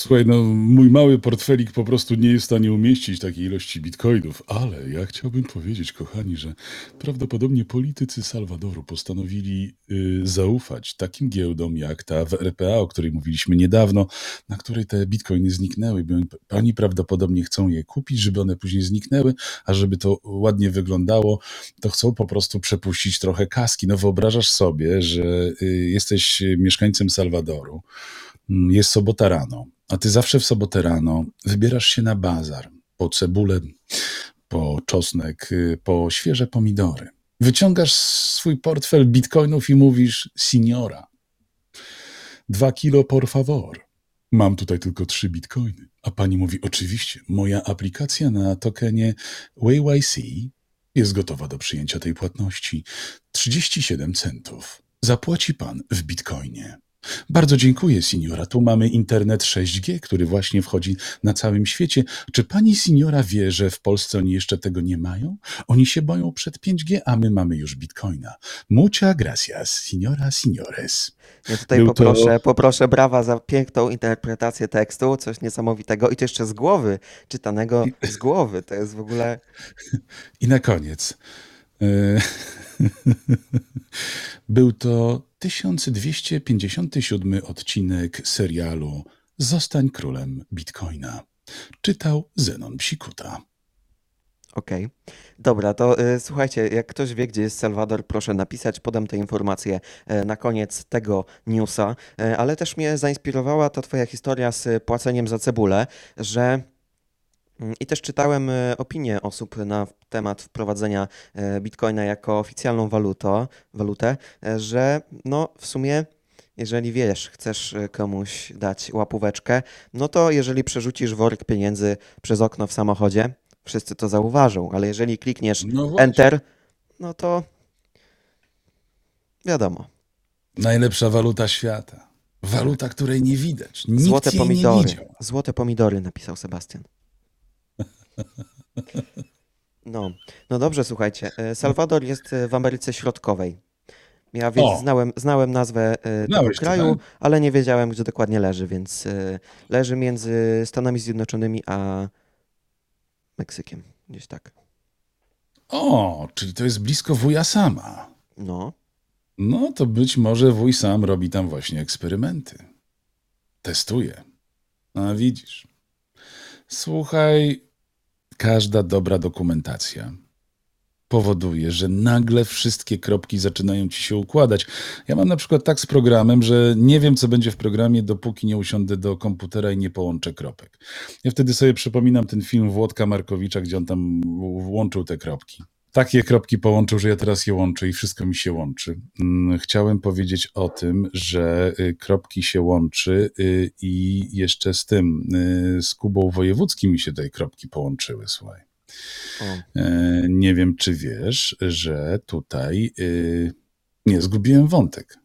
Słuchaj, no mój mały portfelik po prostu nie jest w stanie umieścić takiej ilości bitcoinów, ale ja chciałbym powiedzieć, kochani, że prawdopodobnie politycy Salwadoru postanowili y, zaufać takim giełdom jak ta w RPA, o której mówiliśmy niedawno, na której te bitcoiny zniknęły. Oni prawdopodobnie chcą je kupić, żeby one później zniknęły, a żeby to ładnie wyglądało, to chcą po prostu przepuścić trochę kaski. No wyobrażasz sobie, że y, jesteś mieszkańcem Salwadoru, jest sobota rano, a ty zawsze w sobotę rano wybierasz się na bazar po cebulę, po czosnek, y, po świeże pomidory. Wyciągasz swój portfel bitcoinów i mówisz, signora, dwa kilo por favor. Mam tutaj tylko trzy bitcoiny. A pani mówi, oczywiście, moja aplikacja na tokenie YYC jest gotowa do przyjęcia tej płatności. 37 centów. Zapłaci pan w bitcoinie. Bardzo dziękuję, signora. Tu mamy internet 6G, który właśnie wchodzi na całym świecie. Czy pani signora wie, że w Polsce oni jeszcze tego nie mają? Oni się boją przed 5G, a my mamy już bitcoina. Mucha gracias, signora, signores. Ja tutaj Był to- poproszę, poproszę brawa za piękną interpretację tekstu, coś niesamowitego i to jeszcze z głowy, czytanego z głowy. To jest w ogóle... I na koniec. e, [laughs] Był to 1257 odcinek serialu Zostań królem Bitcoina. Czytał Zenon Psikuta. Okej. Dobra, to y, słuchajcie, jak ktoś wie, gdzie jest Salwador, proszę napisać, podam te informacje e, na koniec tego newsa, E, ale też mnie zainspirowała ta twoja historia z płaceniem za cebulę, że i też czytałem e, opinie osób na temat wprowadzenia e, Bitcoina jako oficjalną walutę, walutę, e, że no w sumie jeżeli wiesz, chcesz komuś dać łapóweczkę, no to jeżeli przerzucisz worek pieniędzy przez okno w samochodzie, wszyscy to zauważą, ale jeżeli klikniesz No. Enter, no to wiadomo. Najlepsza waluta świata. Waluta, której nie widać. Nikt Złote jej nie pomidory. widział. Złote pomidory, napisał Sebastian. No, no dobrze, słuchajcie. e, Salwador jest e, w Ameryce Środkowej. Ja więc O. znałem, znałem nazwę e, tego Znałeś to, kraju, tak? ale nie wiedziałem, gdzie dokładnie leży, więc leży między Stanami Zjednoczonymi a Meksykiem. Gdzieś tak. O, czyli to jest blisko wuja sama. No, No to być może wuj sam robi tam właśnie eksperymenty. Testuje. A widzisz. Słuchaj, każda dobra dokumentacja powoduje, że nagle wszystkie kropki zaczynają ci się układać. Ja mam na przykład tak z programem, że nie wiem, co będzie w programie, dopóki nie usiądę do komputera i nie połączę kropek. Ja wtedy sobie przypominam ten film Włodka Markowicza, gdzie on tam włączył te kropki. Takie kropki połączył, że ja teraz je łączę i wszystko mi się łączy. Mm, Chciałem powiedzieć o tym, że y, kropki się łączy y, i jeszcze z tym, y, z Kubą Wojewódzkim mi się tutaj kropki połączyły, słuchaj. o. E, Nie wiem, czy wiesz, że tutaj nie zgubiłem wątek.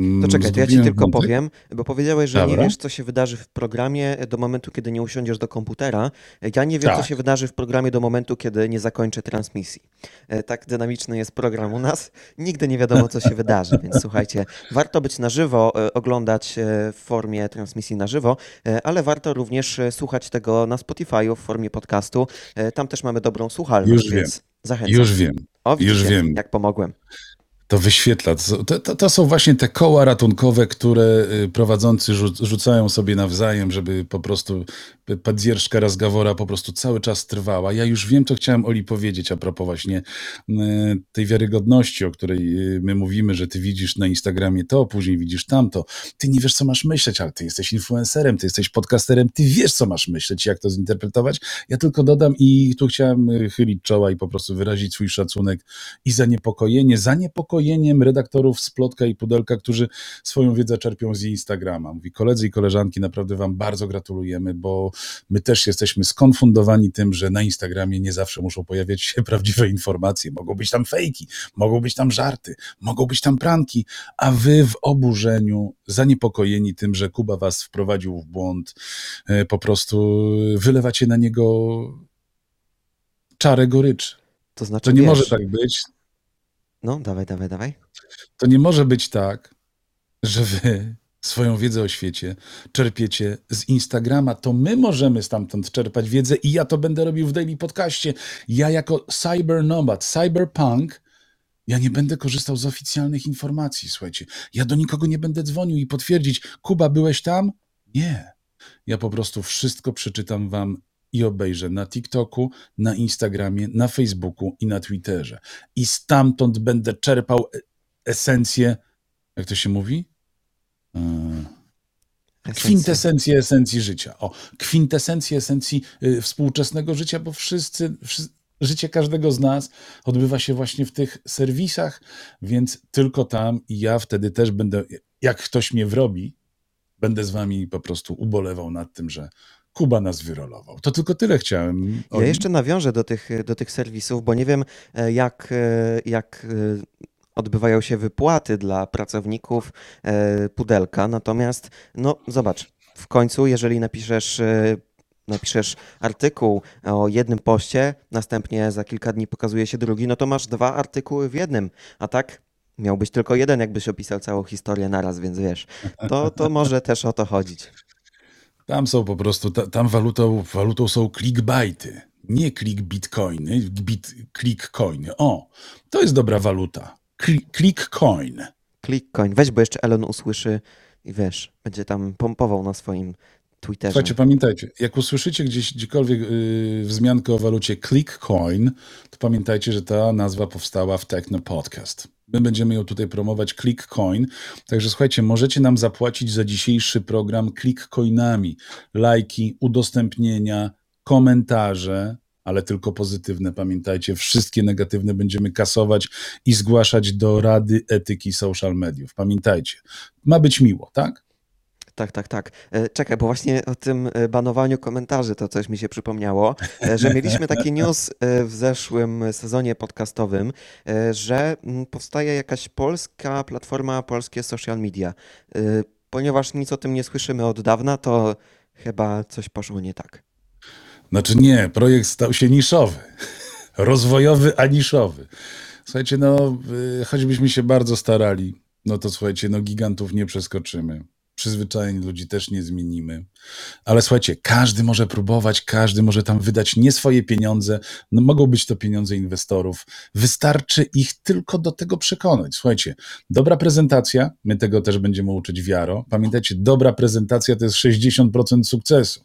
Mm, To czekaj, to ja ci tylko wątek. powiem, bo powiedziałeś, że nie Dobra. wiesz, co się wydarzy w programie do momentu, kiedy nie usiądziesz do komputera. Ja nie wiem, co Tak. się wydarzy w programie do momentu, kiedy nie zakończę transmisji. E, Tak dynamiczny jest program u nas. Nigdy nie wiadomo, co się [laughs] wydarzy, więc słuchajcie, warto być na żywo, e, oglądać e, w formie transmisji na żywo, ale warto również słuchać tego na Spotify'u w formie podcastu. Tam też mamy dobrą słuchalność, Już wiem. więc zachęcam. Już wiem. O, widzicie, już wiem. jak pomogłem. To wyświetla. To, to, to są właśnie te koła ratunkowe, które y, prowadzący rzu- rzucają sobie nawzajem, żeby po prostu padzierszka razgawora po prostu cały czas trwała. Ja już wiem, co chciałem Oli powiedzieć a propos właśnie e, tej wiarygodności, o której e, my mówimy, że ty widzisz na Instagramie to, później widzisz tamto. Ty nie wiesz, co masz myśleć, ale ty jesteś influencerem, ty jesteś podcasterem, ty wiesz, co masz myśleć, jak to zinterpretować. Ja tylko dodam i tu chciałem chylić czoła i po prostu wyrazić swój szacunek i zaniepokojenie, zaniepokojeniem redaktorów z Plotka i Pudelka, którzy swoją wiedzę czerpią z Instagrama. Mówi, koledzy i koleżanki, naprawdę wam bardzo gratulujemy, bo my też jesteśmy skonfundowani tym, że na Instagramie nie zawsze muszą pojawiać się [laughs] prawdziwe informacje. Mogą być tam fejki, mogą być tam żarty, mogą być tam pranki, a wy w oburzeniu, zaniepokojeni tym, że Kuba was wprowadził w błąd, e, po prostu wylewacie na niego czarę goryczy. To znaczy, To nie wiesz, może tak być. No, dawaj, dawaj, dawaj. To nie może być tak, że wy swoją wiedzę o świecie czerpiecie z Instagrama, to my możemy stamtąd czerpać wiedzę i ja to będę robił w Daily Podcaście. Ja jako cyber nomad, cyberpunk, ja nie będę korzystał z oficjalnych informacji, słuchajcie. Ja do nikogo nie będę dzwonił i potwierdzić, Kuba, byłeś tam? Nie. Ja po prostu wszystko przeczytam wam i obejrzę na TikToku, na Instagramie, na Facebooku i na Twitterze. I stamtąd będę czerpał e- esencję, jak to się mówi? Yy, Esencja. Kwintesencję esencji życia. O, kwintesencję esencji y, współczesnego życia, bo wszyscy, wszyscy, życie każdego z nas odbywa się właśnie w tych serwisach, więc tylko tam i ja wtedy też będę, jak ktoś mnie wrobi, będę z wami po prostu ubolewał nad tym, że Kuba nas wyrolował. To tylko tyle chciałem. Ja jeszcze nawiążę do tych, do tych serwisów, bo nie wiem, e, jak, e, jak e, odbywają się wypłaty dla pracowników Pudelka. Natomiast, no zobacz, w końcu, jeżeli napiszesz, napiszesz artykuł o jednym poście, następnie za kilka dni pokazuje się drugi, no to masz dwa artykuły w jednym. A tak miałbyś tylko jeden, jakbyś opisał całą historię naraz, więc wiesz, to, to może też o to chodzić. Tam są po prostu, ta, tam walutą, walutą są clickbaity, nie click bitcoiny, bit, click coiny. O, to jest dobra waluta. Cli- Click coin. ClickCoin. Weź, bo jeszcze Elon usłyszy i wiesz, będzie tam pompował na swoim Twitterze. Słuchajcie, pamiętajcie, jak usłyszycie gdzieś gdziekolwiek yy, wzmiankę o walucie ClickCoin, to pamiętajcie, że ta nazwa powstała w Techno Podcast. My będziemy ją tutaj promować ClickCoin. Także słuchajcie, możecie nam zapłacić za dzisiejszy program ClickCoinami. Lajki, udostępnienia, komentarze, ale tylko pozytywne. Pamiętajcie, wszystkie negatywne będziemy kasować i zgłaszać do Rady Etyki Social Mediów. Pamiętajcie, ma być miło, tak? Tak, tak, tak. E, Czekaj, bo właśnie o tym e, banowaniu komentarzy to coś mi się przypomniało, e, że mieliśmy taki [laughs] news w zeszłym sezonie podcastowym, że mm, powstaje jakaś polska platforma, polskie social media. Ponieważ nic o tym nie słyszymy od dawna, to chyba coś poszło nie tak. Znaczy nie, projekt stał się niszowy. [laughs] Rozwojowy, a niszowy. Słuchajcie, no, choćbyśmy się bardzo starali, no to słuchajcie, no gigantów nie przeskoczymy. Przyzwyczajeń ludzi też nie zmienimy. Ale słuchajcie, każdy może próbować, każdy może tam wydać nie swoje pieniądze. No, mogą być to pieniądze inwestorów. Wystarczy ich tylko do tego przekonać. Słuchajcie, dobra prezentacja, my tego też będziemy uczyć wiaro. Pamiętajcie, dobra prezentacja to jest 60% sukcesu.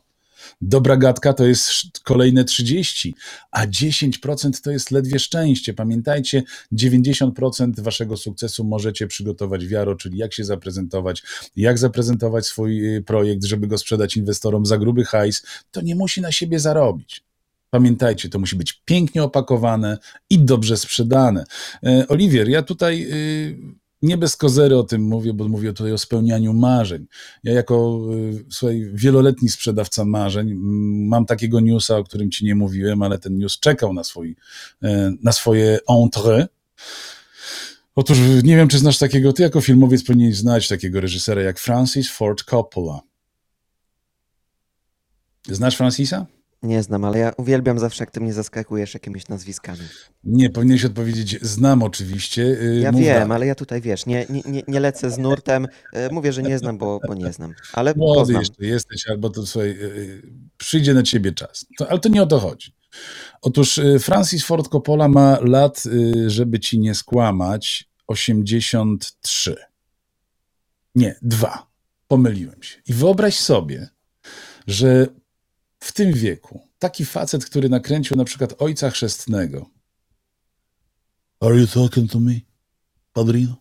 Dobra gadka to jest kolejne 30, a 10% to jest ledwie szczęście. Pamiętajcie, 90% waszego sukcesu możecie przygotować wiaro, czyli jak się zaprezentować, jak zaprezentować swój y, projekt, żeby go sprzedać inwestorom za gruby hajs. To nie musi na siebie zarobić. Pamiętajcie, to musi być pięknie opakowane i dobrze sprzedane. E, Oliwier, ja tutaj y, nie bez kozery o tym mówię, bo mówię tutaj o spełnianiu marzeń. Ja jako y, słuchaj, wieloletni sprzedawca marzeń mam takiego newsa, o którym ci nie mówiłem, ale ten news czekał na, swój, e, na swoje entrée. Otóż nie wiem, czy znasz takiego, ty jako filmowiec powinieneś znać takiego reżysera jak Francis Ford Coppola. Znasz Francisa? Nie znam, ale ja uwielbiam zawsze, jak ty mnie zaskakujesz jakimiś nazwiskami. Nie, powinieneś odpowiedzieć, znam oczywiście. y, Ja mów wiem, dalej. ale ja tutaj wiesz, nie, nie, nie, lecę z nurtem. E, Mówię, że nie znam, bo, bo nie znam. Ale Młody poznam. jeszcze jesteś, albo to słuchaj, y, y, przyjdzie na ciebie czas. To, ale to nie o to chodzi. Otóż y, Francis Ford Coppola ma lat, y, żeby ci nie skłamać, 83. Nie, dwa. Pomyliłem się. I wyobraź sobie, że w tym wieku, taki facet, który nakręcił na przykład Ojca Chrzestnego. Are you talking to me, padrino?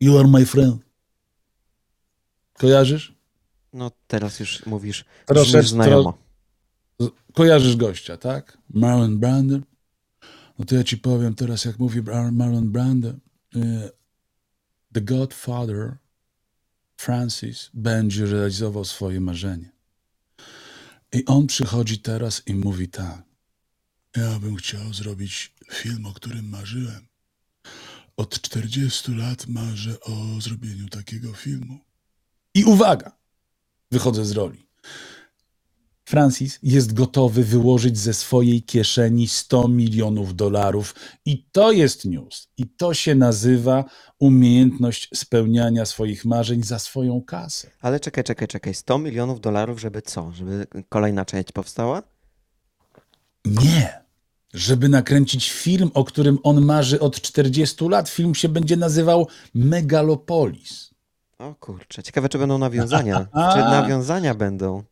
You are my friend. Kojarzysz? No teraz już mówisz Troszeczkę- znajomo. Z- Kojarzysz gościa, tak? Marlon Brando. No to ja ci powiem teraz, jak mówi Marlon Brando. e, The Godfather Francis będzie realizował swoje marzenie. I on przychodzi teraz i mówi tak. Ja bym chciał zrobić film, o którym marzyłem. Od 40 lat marzę o zrobieniu takiego filmu. I uwaga! Wychodzę z roli. Francis jest gotowy wyłożyć ze swojej kieszeni 100 milionów dolarów. I to jest news. I to się nazywa umiejętność spełniania swoich marzeń za swoją kasę. Ale czekaj, czekaj, czekaj. 100 milionów dolarów, żeby co? Żeby kolejna część powstała? Nie. Żeby nakręcić film, o którym on marzy od 40 lat, film się będzie nazywał Megalopolis. O kurczę, ciekawe czy będą nawiązania. [laughs] Czy nawiązania będą?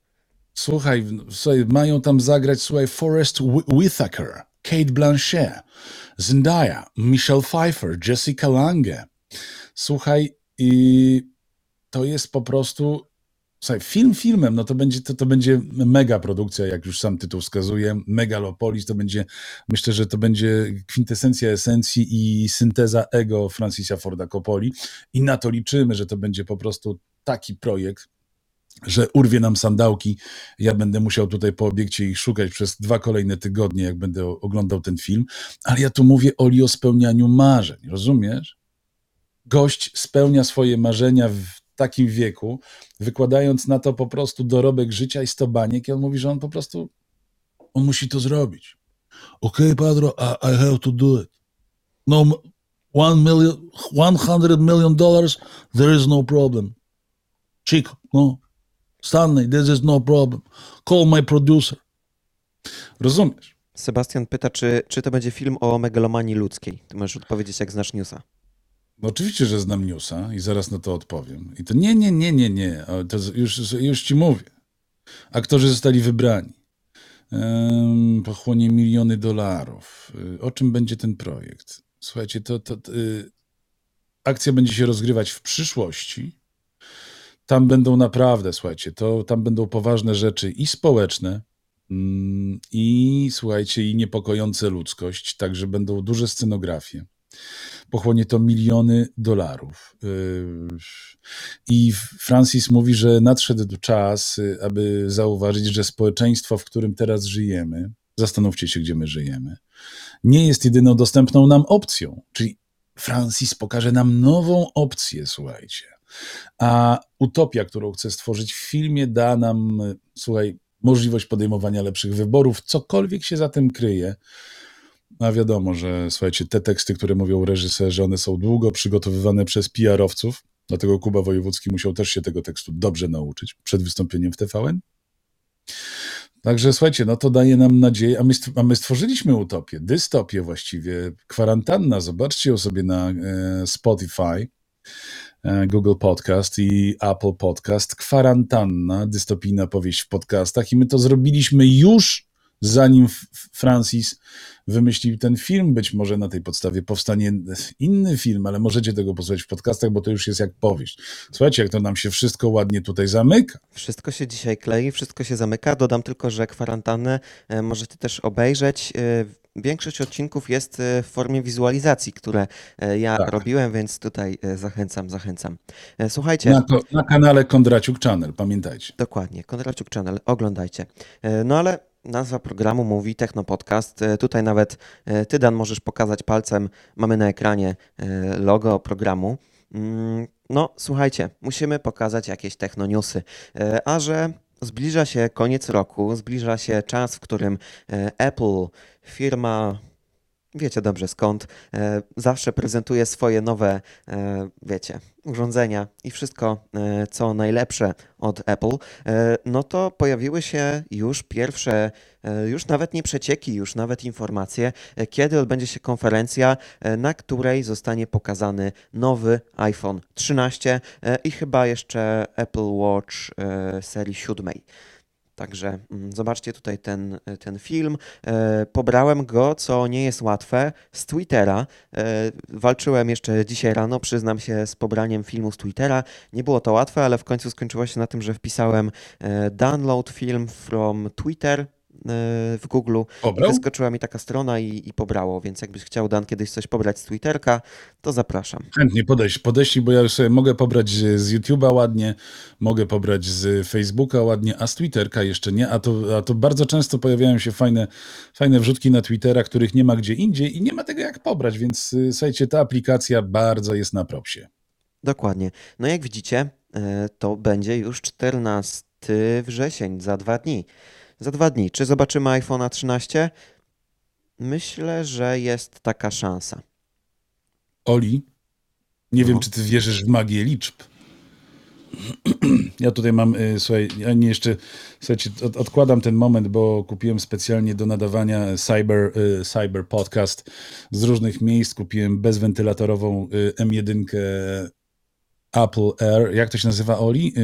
Słuchaj, słuchaj, mają tam zagrać, słuchaj, Forrest Wh- Whitaker, Kate Blanchett, Zendaya, Michelle Pfeiffer, Jessica Lange. Słuchaj, i to jest po prostu, słuchaj, film filmem, no to będzie, to, to będzie mega produkcja, jak już sam tytuł wskazuje, Megalopolis, to będzie, myślę, że to będzie kwintesencja esencji i synteza ego Francisa Forda Coppoli i na to liczymy, że to będzie po prostu taki projekt, że urwie nam sandałki. Ja będę musiał tutaj po obiekcie ich szukać przez dwa kolejne tygodnie, jak będę oglądał ten film. Ale ja tu mówię Oli o spełnianiu marzeń, rozumiesz? Gość spełnia swoje marzenia w takim wieku, wykładając na to po prostu dorobek życia i sto baniek i on mówi, że on po prostu, on musi to zrobić. Okay, Pedro, I, I have to do it. No, one million, one hundred million dollars, there is no problem. Chico, no, Stanley, this is no problem. Call my producer. Rozumiesz? Sebastian pyta, czy, czy to będzie film o megalomanii ludzkiej. Ty możesz odpowiedzieć, jak znasz newsa. No oczywiście, że znam newsa i zaraz na to odpowiem. I to nie, nie, nie, nie, nie. To już, już ci mówię. Aktorzy zostali wybrani. Em, pochłonie miliony dolarów. Y, O czym będzie ten projekt? Słuchajcie, to, to, to y, akcja będzie się rozgrywać w przyszłości. Tam będą naprawdę, słuchajcie, to tam będą poważne rzeczy i społeczne, mm, i słuchajcie, i niepokojące ludzkość, także będą duże scenografie. Pochłonie to miliony dolarów. Yy, I Francis mówi, że nadszedł czas, y, aby zauważyć, że społeczeństwo, w którym teraz żyjemy, zastanówcie się, gdzie my żyjemy, nie jest jedyną dostępną nam opcją. Czyli Francis pokaże nam nową opcję, słuchajcie. A utopia, którą chce stworzyć w filmie, da nam, słuchaj, możliwość podejmowania lepszych wyborów, cokolwiek się za tym kryje. A wiadomo, że słuchajcie, te teksty, które mówią reżyserzy, one są długo przygotowywane przez PR-owców, dlatego Kuba Wojewódzki musiał też się tego tekstu dobrze nauczyć przed wystąpieniem w TVN. Także słuchajcie, no to daje nam nadzieję, a my, a my stworzyliśmy utopię, dystopię właściwie, kwarantanna, zobaczcie ją sobie na e, Spotify, Google Podcast i Apple Podcast, kwarantanna, dystopijna powieść w podcastach i my to zrobiliśmy już zanim Francis wymyślił ten film. Być może na tej podstawie powstanie inny film, ale możecie tego posłuchać w podcastach, bo to już jest jak powieść. Słuchajcie, jak to nam się wszystko ładnie tutaj zamyka. Wszystko się dzisiaj klei, wszystko się zamyka. Dodam tylko, że kwarantannę e, możecie też obejrzeć. Większość odcinków jest e, w formie wizualizacji, które e, ja Tak. robiłem, więc tutaj e, zachęcam, zachęcam. Słuchajcie, Na, ko- na kanale Kondraciuk Channel, pamiętajcie. Dokładnie, Kondraciuk Channel, oglądajcie. No ale nazwa programu mówi Techno Podcast. Tutaj nawet ty, Dan, możesz pokazać palcem. Mamy na ekranie logo programu. Mm, No, słuchajcie, musimy pokazać jakieś techno newsy. E, A że zbliża się koniec roku, zbliża się czas, w którym e, Apple, firma wiecie dobrze skąd, e, zawsze prezentuje swoje nowe, e, wiecie, urządzenia i wszystko, e, co najlepsze od Apple, no to pojawiły się już pierwsze, już nawet nie przecieki, już nawet informacje, kiedy odbędzie się konferencja, na której zostanie pokazany nowy iPhone 13 e, i chyba jeszcze Apple Watch serii 7. Także mm, zobaczcie tutaj ten, ten film. E, Pobrałem go, co nie jest łatwe, z Twittera. E, Walczyłem jeszcze dzisiaj rano, przyznam się, z pobraniem filmu z Twittera. Nie było to łatwe, ale w końcu skończyło się na tym, że wpisałem e, download film from Twitter e, w Google. Pobrał? Wyskoczyła mi taka strona i, i pobrało, więc jakbyś chciał, Dan, kiedyś coś pobrać z Twitterka, to zapraszam. Chętnie podejść, podejść, bo ja już sobie mogę pobrać z YouTube'a ładnie, mogę pobrać z Facebooka ładnie, a z Twitterka jeszcze nie, a to, a to bardzo często pojawiają się fajne, fajne wrzutki na Twittera, których nie ma gdzie indziej i nie ma tego jak pobrać, więc y, słuchajcie, ta aplikacja bardzo jest na propsie. Dokładnie. No jak widzicie, e, to będzie już 14 wrzesień, za dwa dni. Za dwa dni. Czy zobaczymy iPhone'a 13? Myślę, że jest taka szansa. Oli, nie No. wiem, czy ty wierzysz w magię liczb. [clears throat] Ja tutaj mam, y, słuchaj, ja nie jeszcze, słuchajcie, od, odkładam ten moment, bo kupiłem specjalnie do nadawania Cyber, y, Cyber Podcast z różnych miejsc. Kupiłem bezwentylatorową y, M1 Apple Air. Jak to się nazywa, Oli?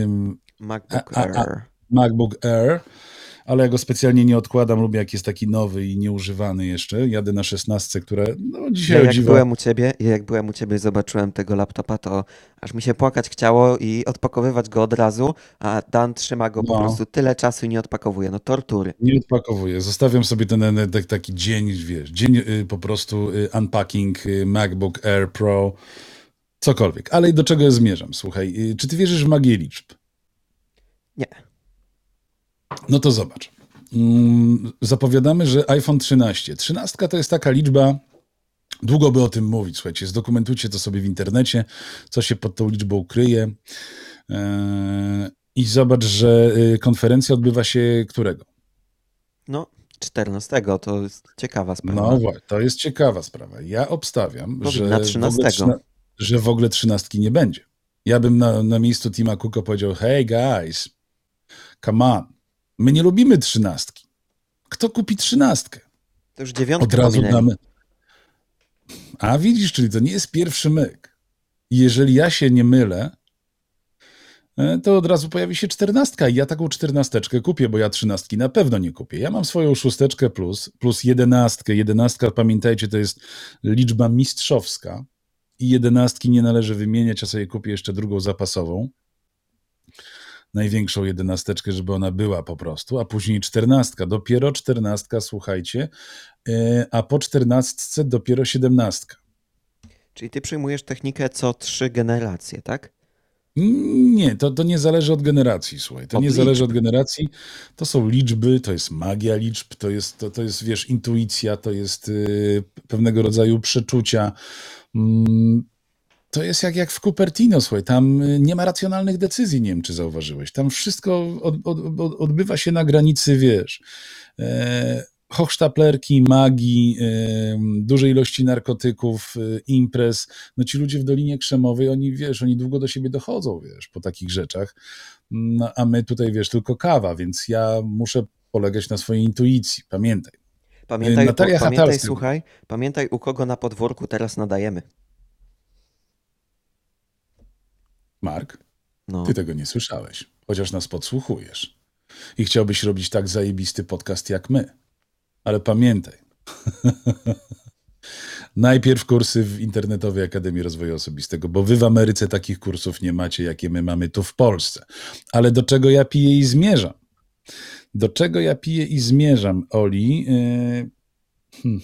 MacBook A- a- a- Air. MacBook Air, ale ja go specjalnie nie odkładam. Lubię, jak jest taki nowy i nieużywany jeszcze. Jadę na 16, które no, dzisiaj Ja jak dziwo- byłem u ciebie, ja jak byłem u ciebie i zobaczyłem tego laptopa, to aż mi się płakać chciało i odpakowywać go od razu, a Dan trzyma go po No. prostu tyle czasu i nie odpakowuje. No tortury. Nie odpakowuję. Zostawiam sobie ten taki dzień, wiesz, dzień y, po prostu y, unpacking y, MacBook Air Pro, cokolwiek. Ale do czego ja zmierzam? Słuchaj, czy ty wierzysz w magię liczb? Nie. No to zobacz. Mm, Zapowiadamy, że iPhone 13. 13 to jest taka liczba, długo by o tym mówić, słuchajcie, zdokumentujcie to sobie w internecie, co się pod tą liczbą kryje. Eee, I zobacz, że y, konferencja odbywa się którego? No, 14 to jest ciekawa sprawa. No właśnie, to jest ciekawa sprawa. Ja obstawiam, że Powinna w, 13. ogóle trzyna- że w ogóle trzynastki nie będzie. Ja bym na, na miejscu Tima Cooka powiedział, hey guys, come on, my nie lubimy trzynastki. Kto kupi trzynastkę? To już dziewiątkę Od razu pominęli. damy. A widzisz, czyli to nie jest pierwszy myk. Jeżeli ja się nie mylę, e, to od razu pojawi się czternastka i ja taką czternasteczkę kupię, bo ja trzynastki na pewno nie kupię. Ja mam swoją szósteczkę plus, plus jedenastkę. Jedenastka, pamiętajcie, to jest liczba mistrzowska i jedenastki nie należy wymieniać, ja sobie kupię jeszcze drugą zapasową. Największą jedenasteczkę, żeby ona była po prostu, a później czternastka. Dopiero czternastka, słuchajcie, e, a po czternastce dopiero siedemnastka. Czyli ty przyjmujesz technikę co trzy generacje, tak? Nie, to, to nie zależy od generacji, słuchaj. To Od nie zależy liczb. od generacji. To są liczby, to jest magia liczb, to jest, to, to jest wiesz, intuicja, to jest y, pewnego rodzaju przeczucia. Mm, to jest jak, jak w Cupertino, słuchaj, tam y, nie ma racjonalnych decyzji, nie wiem, czy zauważyłeś. Tam wszystko od, od, od, odbywa się na granicy, wiesz, e, hochsztaplerki, magii, e, dużej ilości narkotyków, e, imprez. No ci ludzie w Dolinie Krzemowej, oni, wiesz, oni długo do siebie dochodzą, wiesz, po takich rzeczach. No, a my tutaj, wiesz, tylko kawa, więc ja muszę polegać na swojej intuicji, pamiętaj. Pamiętaj, Natalia pamiętaj Hatalska. słuchaj, pamiętaj u kogo na podwórku teraz nadajemy. Mark, No, ty tego nie słyszałeś, chociaż nas podsłuchujesz. I chciałbyś robić tak zajebisty podcast jak my. Ale pamiętaj, [laughs] najpierw kursy w Internetowej Akademii Rozwoju Osobistego, bo wy w Ameryce takich kursów nie macie, jakie my mamy tu w Polsce. Ale do czego ja piję i zmierzam? Do czego ja piję i zmierzam, Oli? Yy, hmm.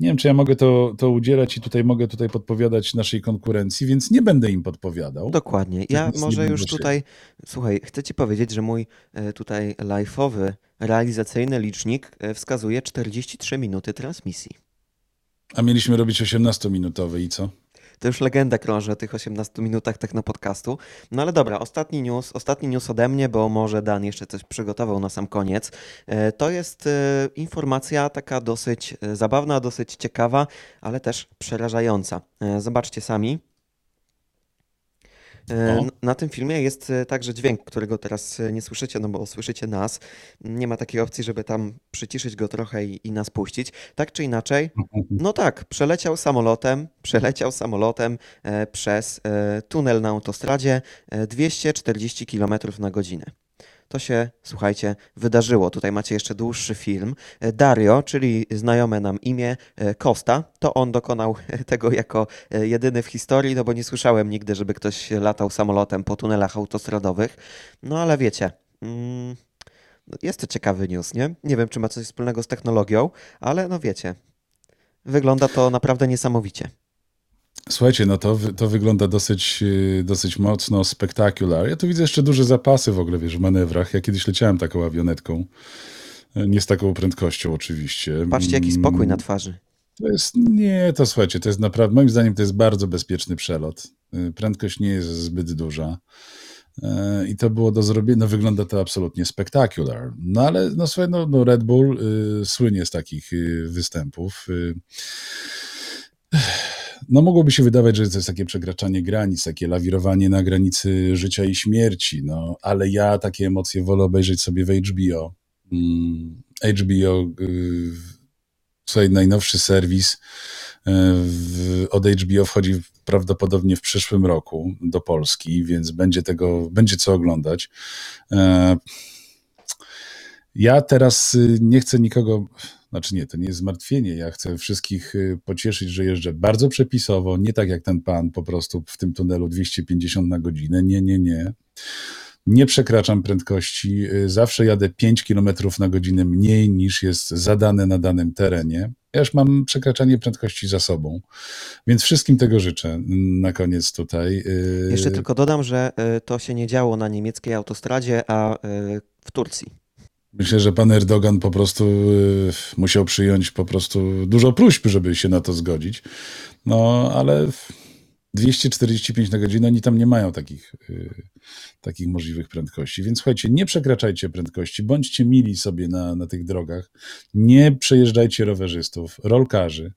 Nie wiem, czy ja mogę to, to udzielać i tutaj mogę tutaj podpowiadać naszej konkurencji, więc nie będę im podpowiadał. dokładnie. Ja może już tutaj, słuchaj, chcę ci powiedzieć, że mój e, tutaj live'owy, realizacyjny licznik e, wskazuje 43 minuty transmisji. A mieliśmy robić 18-minutowy i co? To już legenda krąży o tych 18 minutach technopodcastu. No ale dobra, ostatni news, ostatni news ode mnie, bo może Dan jeszcze coś przygotował na sam koniec. E, To jest e, informacja taka dosyć e, zabawna, dosyć ciekawa, ale też przerażająca. Zobaczcie sami. E, O. n- Na tym filmie jest e, także dźwięk, którego teraz e, nie słyszycie, no bo słyszycie nas. Nie ma takiej opcji, żeby tam przyciszyć go trochę i, i nas puścić. Tak czy inaczej, [laughs] no tak, przeleciał samolotem, przeleciał samolotem przez tunel na autostradzie e, 240 km na godzinę. To się, słuchajcie, wydarzyło. Tutaj macie jeszcze dłuższy film. E, Dario, czyli znajome nam imię e, Costa, to on dokonał [laughs] tego jako e, jedyny w historii, no bo nie słyszałem nigdy, żeby ktoś latał samolotem po tunelach autostradowych. No ale wiecie, mm, jest to ciekawy news, nie? Nie wiem, czy ma coś wspólnego z technologią, ale no wiecie, wygląda to naprawdę niesamowicie. Słuchajcie, no to, to wygląda dosyć, yy, dosyć mocno spektakular. Ja tu widzę jeszcze duże zapasy w ogóle, wiesz, w manewrach. Ja kiedyś leciałem taką awionetką. E, Nie z taką prędkością oczywiście. Patrzcie, jaki spokój na Mm, twarzy. To jest, nie, to słuchajcie, to jest naprawdę, moim zdaniem to jest bardzo bezpieczny przelot. Y, Prędkość nie jest zbyt duża. E, I to było do zrobienia, no wygląda to absolutnie spektakular. No ale, no słuchaj, no, no Red Bull y, słynie z takich y, występów. Y, no mogłoby się wydawać, że to jest takie przekraczanie granic, takie lawirowanie na granicy życia i śmierci, no ale ja takie emocje wolę obejrzeć sobie w HBO. Mm, HBO, y, słuchaj, najnowszy serwis y, od HBO wchodzi prawdopodobnie w przyszłym roku do Polski, więc będzie tego, będzie co oglądać. E, ja teraz y, nie chcę nikogo, znaczy nie, to nie jest zmartwienie. Ja chcę wszystkich y, pocieszyć, że jeżdżę bardzo przepisowo, nie tak jak ten pan po prostu w tym tunelu 250 na godzinę. Nie, nie, nie. Nie przekraczam prędkości. y, Zawsze jadę 5 km na godzinę mniej niż jest zadane na danym terenie. Ja już mam przekraczanie prędkości za sobą, więc wszystkim tego życzę na koniec tutaj. y, Jeszcze tylko dodam, że to się nie działo na niemieckiej autostradzie, a w Turcji. Myślę, że pan Erdogan po prostu y, musiał przyjąć po prostu dużo próśb, żeby się na to zgodzić. No, ale 245 na godzinę oni tam nie mają takich, y, takich możliwych prędkości. Więc słuchajcie, nie przekraczajcie prędkości, bądźcie mili sobie na, na tych drogach, nie przejeżdżajcie rowerzystów, rolkarzy,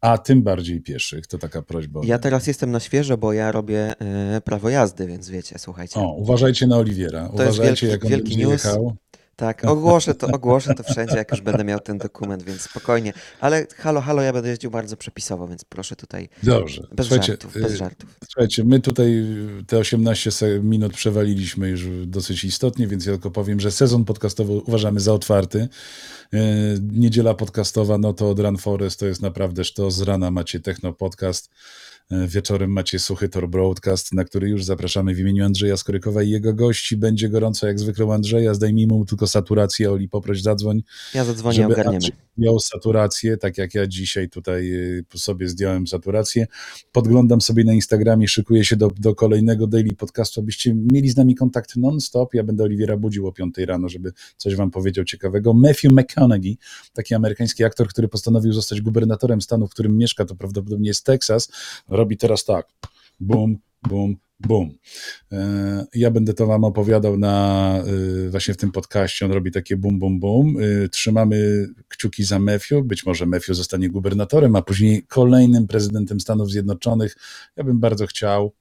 a tym bardziej pieszych. To taka prośba. Ja teraz jestem na świeżo, bo ja robię y, prawo jazdy, więc wiecie, słuchajcie. O, uważajcie na Oliwiera. jest Uważajcie, wielki- jak on wielki news. jechał. Tak, ogłoszę to, ogłoszę to wszędzie, jak już będę miał ten dokument, więc spokojnie. Ale halo, halo, ja będę jeździł bardzo przepisowo, więc proszę tutaj Dobrze. bez Słuchajcie, żartów, bez y, żartów. Słuchajcie, my tutaj te 18 se- minut przewaliliśmy już dosyć istotnie, więc ja tylko powiem, że sezon podcastowy uważamy za otwarty. E, Niedziela podcastowa, no to od Run Forest to jest naprawdę sztos. Z rana macie Techno Podcast, wieczorem macie Suchy Tor Broadcast, na który już zapraszamy w imieniu Andrzeja Skorykowa i jego gości. Będzie gorąco jak zwykle u Andrzeja. Zdejmijmy mu tylko saturację. Oli, poproś zadzwoń Ja zadzwonię, żeby ogarniemy. Miał saturację, tak jak ja dzisiaj tutaj y, po sobie zdjąłem saturację. Podglądam sobie na Instagramie, szykuję się do, do kolejnego daily podcastu, abyście mieli z nami kontakt non-stop. Ja będę Oliwiera budził o 5 rano, żeby coś wam powiedział ciekawego. Matthew McConaughey, taki amerykański aktor, który postanowił zostać gubernatorem stanu, w którym mieszka, to prawdopodobnie jest Teksas, robi teraz tak, bum, bum, bum. E, Ja będę to wam opowiadał na y, właśnie w tym podcaście. On robi takie bum, bum, bum. Y, Trzymamy kciuki za Matthew. Być może Matthew zostanie gubernatorem, a później kolejnym prezydentem Stanów Zjednoczonych. Ja bym bardzo chciał,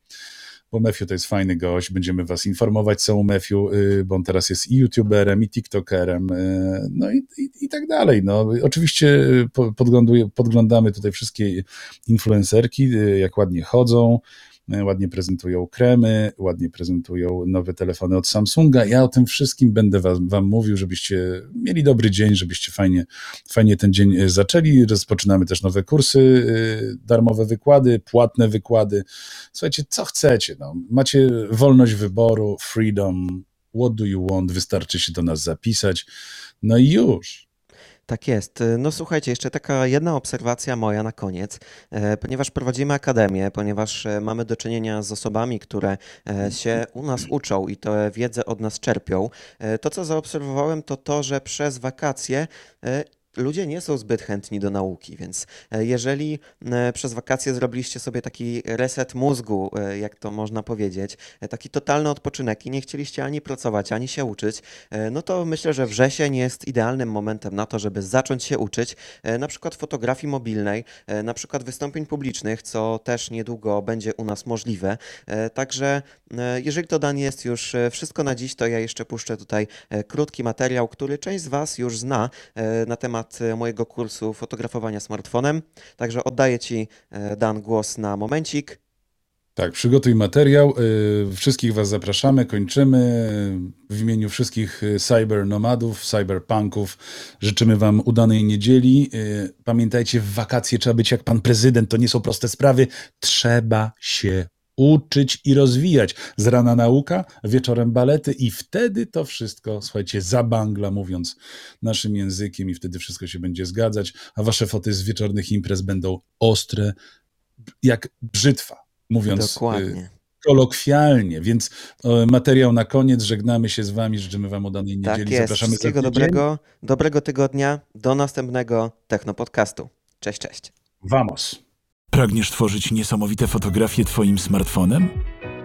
bo Matthew to jest fajny gość. Będziemy was informować, co u Matthew, y, bo on teraz jest i youtuberem, i tiktokerem, y, no i, i, i tak dalej. No, oczywiście y, podglądamy tutaj wszystkie influencerki, jak ładnie chodzą, ładnie prezentują kremy, ładnie prezentują nowe telefony od Samsunga. Ja o tym wszystkim będę wam, wam mówił, żebyście mieli dobry dzień, żebyście fajnie, fajnie ten dzień y, zaczęli. Rozpoczynamy też nowe kursy, y, darmowe wykłady, płatne wykłady. Słuchajcie, co chcecie. No. Macie wolność wyboru, freedom, what do you want, wystarczy się do nas zapisać. No i już. Tak jest. No słuchajcie, jeszcze taka jedna obserwacja moja na koniec, e, ponieważ prowadzimy akademię, ponieważ e, mamy do czynienia z osobami, które e, się u nas uczą i tę wiedzę od nas czerpią. e, To, co zaobserwowałem, to to, że przez wakacje e, ludzie nie są zbyt chętni do nauki, więc e, jeżeli e, przez wakacje zrobiliście sobie taki reset mózgu, e, jak to można powiedzieć, taki totalny odpoczynek i nie chcieliście ani pracować, ani się uczyć, no to myślę, że wrzesień jest idealnym momentem na to, żeby zacząć się uczyć, na przykład fotografii mobilnej, na przykład wystąpień publicznych, co też niedługo będzie u nas możliwe. Także jeżeli to Dan jest już wszystko na dziś, to ja jeszcze puszczę tutaj krótki materiał, który część z Was już zna na temat e, mojego kursu fotografowania smartfonem. Także oddaję Ci, e, Dan, głos na momencik. Tak, przygotuj materiał. y, Wszystkich Was zapraszamy, kończymy. W imieniu wszystkich cybernomadów, cyberpunków życzymy Wam udanej niedzieli. Pamiętajcie, w wakacje trzeba być jak Pan Prezydent. To nie są proste sprawy. Trzeba się uczyć i rozwijać. Z rana nauka, wieczorem balety i wtedy to wszystko, słuchajcie, zabangla mówiąc naszym językiem i wtedy wszystko się będzie zgadzać, a Wasze foty z wieczornych imprez będą ostre jak brzytwa, mówiąc y, Dokładnie. kolokwialnie, więc e, materiał na koniec, żegnamy się z wami, życzymy wam udanej niedzieli, Tak jest. zapraszamy za Wszystkiego dobrego, dobrego tygodnia. Do następnego Technopodcastu. Cześć, cześć. Vamos! Pragniesz tworzyć niesamowite fotografie Twoim smartfonem?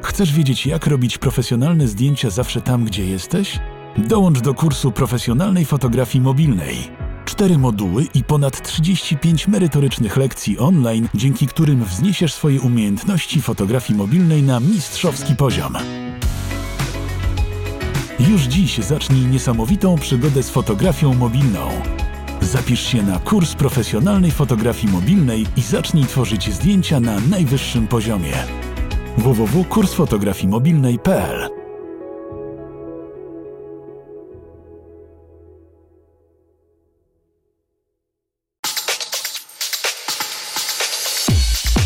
Chcesz wiedzieć, jak robić profesjonalne zdjęcia zawsze tam, gdzie jesteś? Dołącz do kursu profesjonalnej fotografii mobilnej. Cztery moduły i ponad 35 merytorycznych lekcji online, dzięki którym wzniesiesz swoje umiejętności fotografii mobilnej na mistrzowski poziom. Już dziś zacznij niesamowitą przygodę z fotografią mobilną. Zapisz się na kurs profesjonalnej fotografii mobilnej i zacznij tworzyć zdjęcia na najwyższym poziomie. www.kursfotografii-mobilnej.pl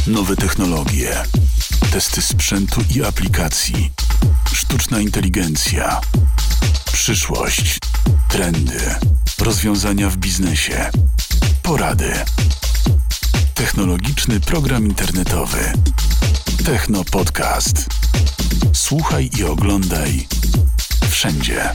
Nowe technologie, testy sprzętu i aplikacji, sztuczna inteligencja, przyszłość, trendy, rozwiązania w biznesie, porady. Technologiczny program internetowy. Techno Podcast. Słuchaj i oglądaj wszędzie.